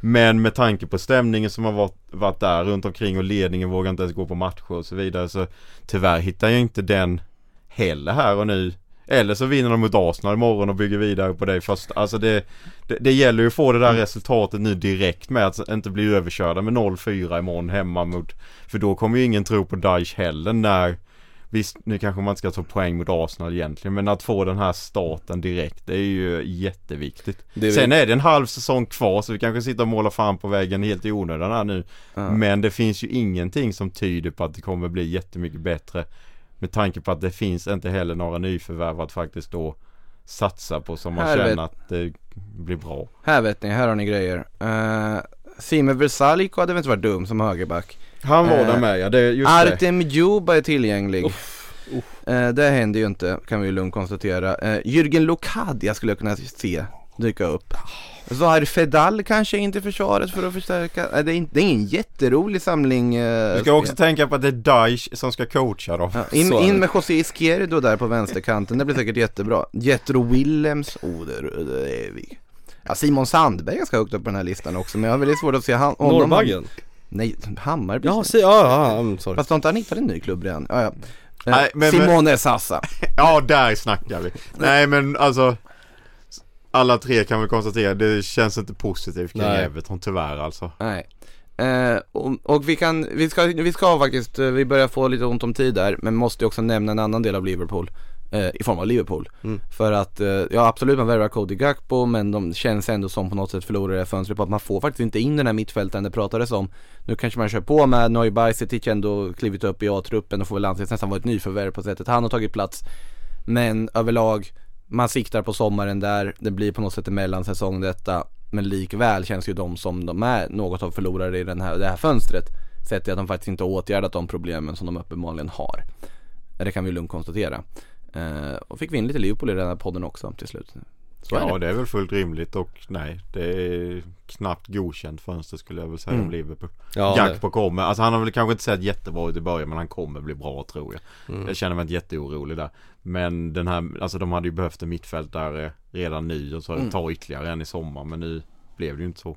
Men med tanke på stämningen som har varit, varit där runt omkring och ledningen vågar inte ens gå på matcher och så vidare så tyvärr hittar jag inte den heller här och nu. Eller så vinner de mot Arsenal imorgon och bygger vidare på det första. Alltså det, det, det gäller ju att få det där resultatet nu direkt med att inte bli överkörda med 0-4 imorgon hemma mot För då kommer ju ingen tro på Daesh heller när Visst, nu kanske man inte ska ta poäng mot Arsenal egentligen men att få den här starten direkt det är ju jätteviktigt. Det Sen är det en halv säsong kvar så vi kanske sitter och målar fan på väggen helt i onödan här nu. Ja. Men det finns ju ingenting som tyder på att det kommer bli jättemycket bättre. Med tanke på att det finns inte heller några nyförvärv att faktiskt då satsa på som man Här vet- känner att det blir bra. Här vet ni, här har ni grejer uh, Sime Versaliko hade väl inte varit dum som högerback Han var Eh, där med ja, det, just det. Artem Djuba är tillgänglig Eh, Det händer ju inte, kan vi ju lugnt konstatera uh, Jürgen Lokadia skulle jag kunna se dyka upp Zahir Fedal kanske inte försvaret för att förstärka, Eh, det, är inte, det är ingen jätterolig samling eh, Du ska också tänka på att det är Daesh som ska coacha dem. Ja, in, är in det. med José Izquierdo där på vänsterkanten, det blir säkert jättebra. Jetro Willems, oh det, det är vi. Ja, Simon Sandberg är ganska högt upp på den här listan också, men jag har väldigt svårt att se han, honom. Norrbaggen? Nej, Hammarby. Ja, se, ja, ja, mm, sorry Fast har inte han hittat en ny klubb redan? Ja, ja. Eh, Nej, men- Simone Sassa. Ja, där snackar vi. Nej men alltså alla tre kan väl konstatera, det känns inte positivt kring Nej. Everton tyvärr alltså. Nej. Eh, och, och vi kan, vi ska, vi ska faktiskt, eh, vi börjar få lite ont om tid där, men måste ju också nämna en annan del av Liverpool. Eh, I form av Liverpool. Mm. För att, eh, ja absolut man värvar Cody Gakpo men de känns ändå som på något sätt förlorar det här fönstret på att man får faktiskt inte in den här mittfältaren det pratades om. Nu kanske man kör på med Noy Bajsetic ändå klivit upp i A-truppen och får väl anses nästan vara ett nyförvärv på sättet han har tagit plats. Men överlag, man siktar på sommaren där, det blir på något sätt en mellansäsong detta. Men likväl känns ju de som de är något av förlorare i den här, det här fönstret. Sett till att de faktiskt inte har åtgärdat de problemen som de uppenbarligen har. Det kan vi lugnt konstatera. Eh, och fick vi in lite Liverpool i den här podden också till slut. Så är ja det. det är väl fullt rimligt och nej det är knappt godkänt fönster skulle jag väl säga Mm. om Liverpool. Ja, Gakpo kommer, alltså han har väl kanske inte sett jättebra ut i början men han kommer bli bra tror jag. Mm. Jag känner mig inte jätteorolig där. Men den här, alltså de hade ju behövt en mittfältare redan nu och så Mm. ta ytterligare en i sommar men nu blev det ju inte så.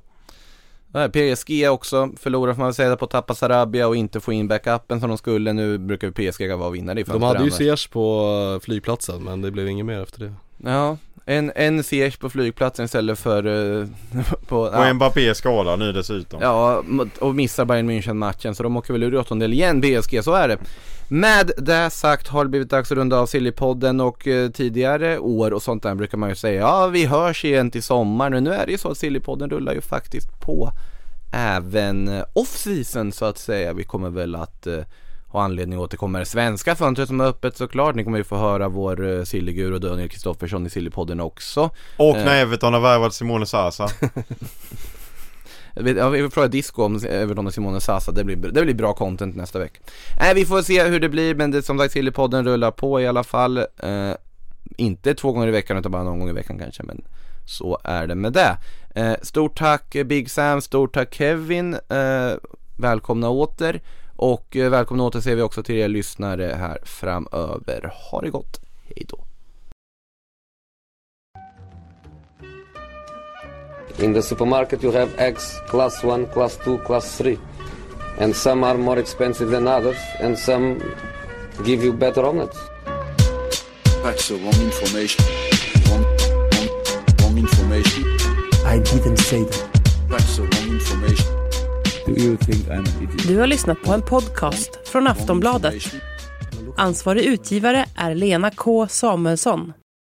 Nej, PSG också förlorar får man säga på att tappa Sarabia och inte få in backupen som de skulle. Nu brukar PSG vara vinnare i De fönster hade ju. Ziyech på eh, flygplatsen men det blev inget mer efter det Ja, en, en Ziyech på flygplatsen istället för eh, på, Och Mbappé är skadad nu dessutom. Ja, och missar Bayern München matchen så de åker väl ur i åttondel igen, PSG, så är det. Med det sagt har det blivit dags att runda av Sillypodden och eh, tidigare år och sånt där brukar man ju säga ja vi hörs igen till sommar nu. Nu är det ju så att Sillypodden rullar ju faktiskt på även eh, off-season så att säga. Vi kommer väl att eh, ha anledning att återkomma det svenska fönstret som är öppet såklart. Ni kommer ju få höra vår uh, Sillygur och Daniel Kristoffersson i Sillypodden också. Och Eh. när Everton har värvat Simone Sasa. Jag Jag vill fråga Disco om Everton och Simone Sasa, det blir, det blir bra content nästa vecka. Nej, vi får se hur det blir, men det som sagt Sillypodden rullar på i alla fall. Eh, inte två gånger i veckan utan bara någon gång i veckan kanske, men så är det med det. Eh, stort tack eh, Big Sam, stort tack Kevin, eh, välkomna åter. Och eh, välkomna åter ser vi också till er lyssnare här framöver. Ha det gott, hej då. In the supermarket, you have eggs class 1, class 2, class 3. And some are more expensive than others, and some give you better omelets. That's the wrong information. Wrong, wrong, wrong information. I didn't say that. That's the. Do you think I'm an idiot? Du har lyssnat på en podcast från Aftonbladet. Ansvarig utgivare är Lena K Samuelsson.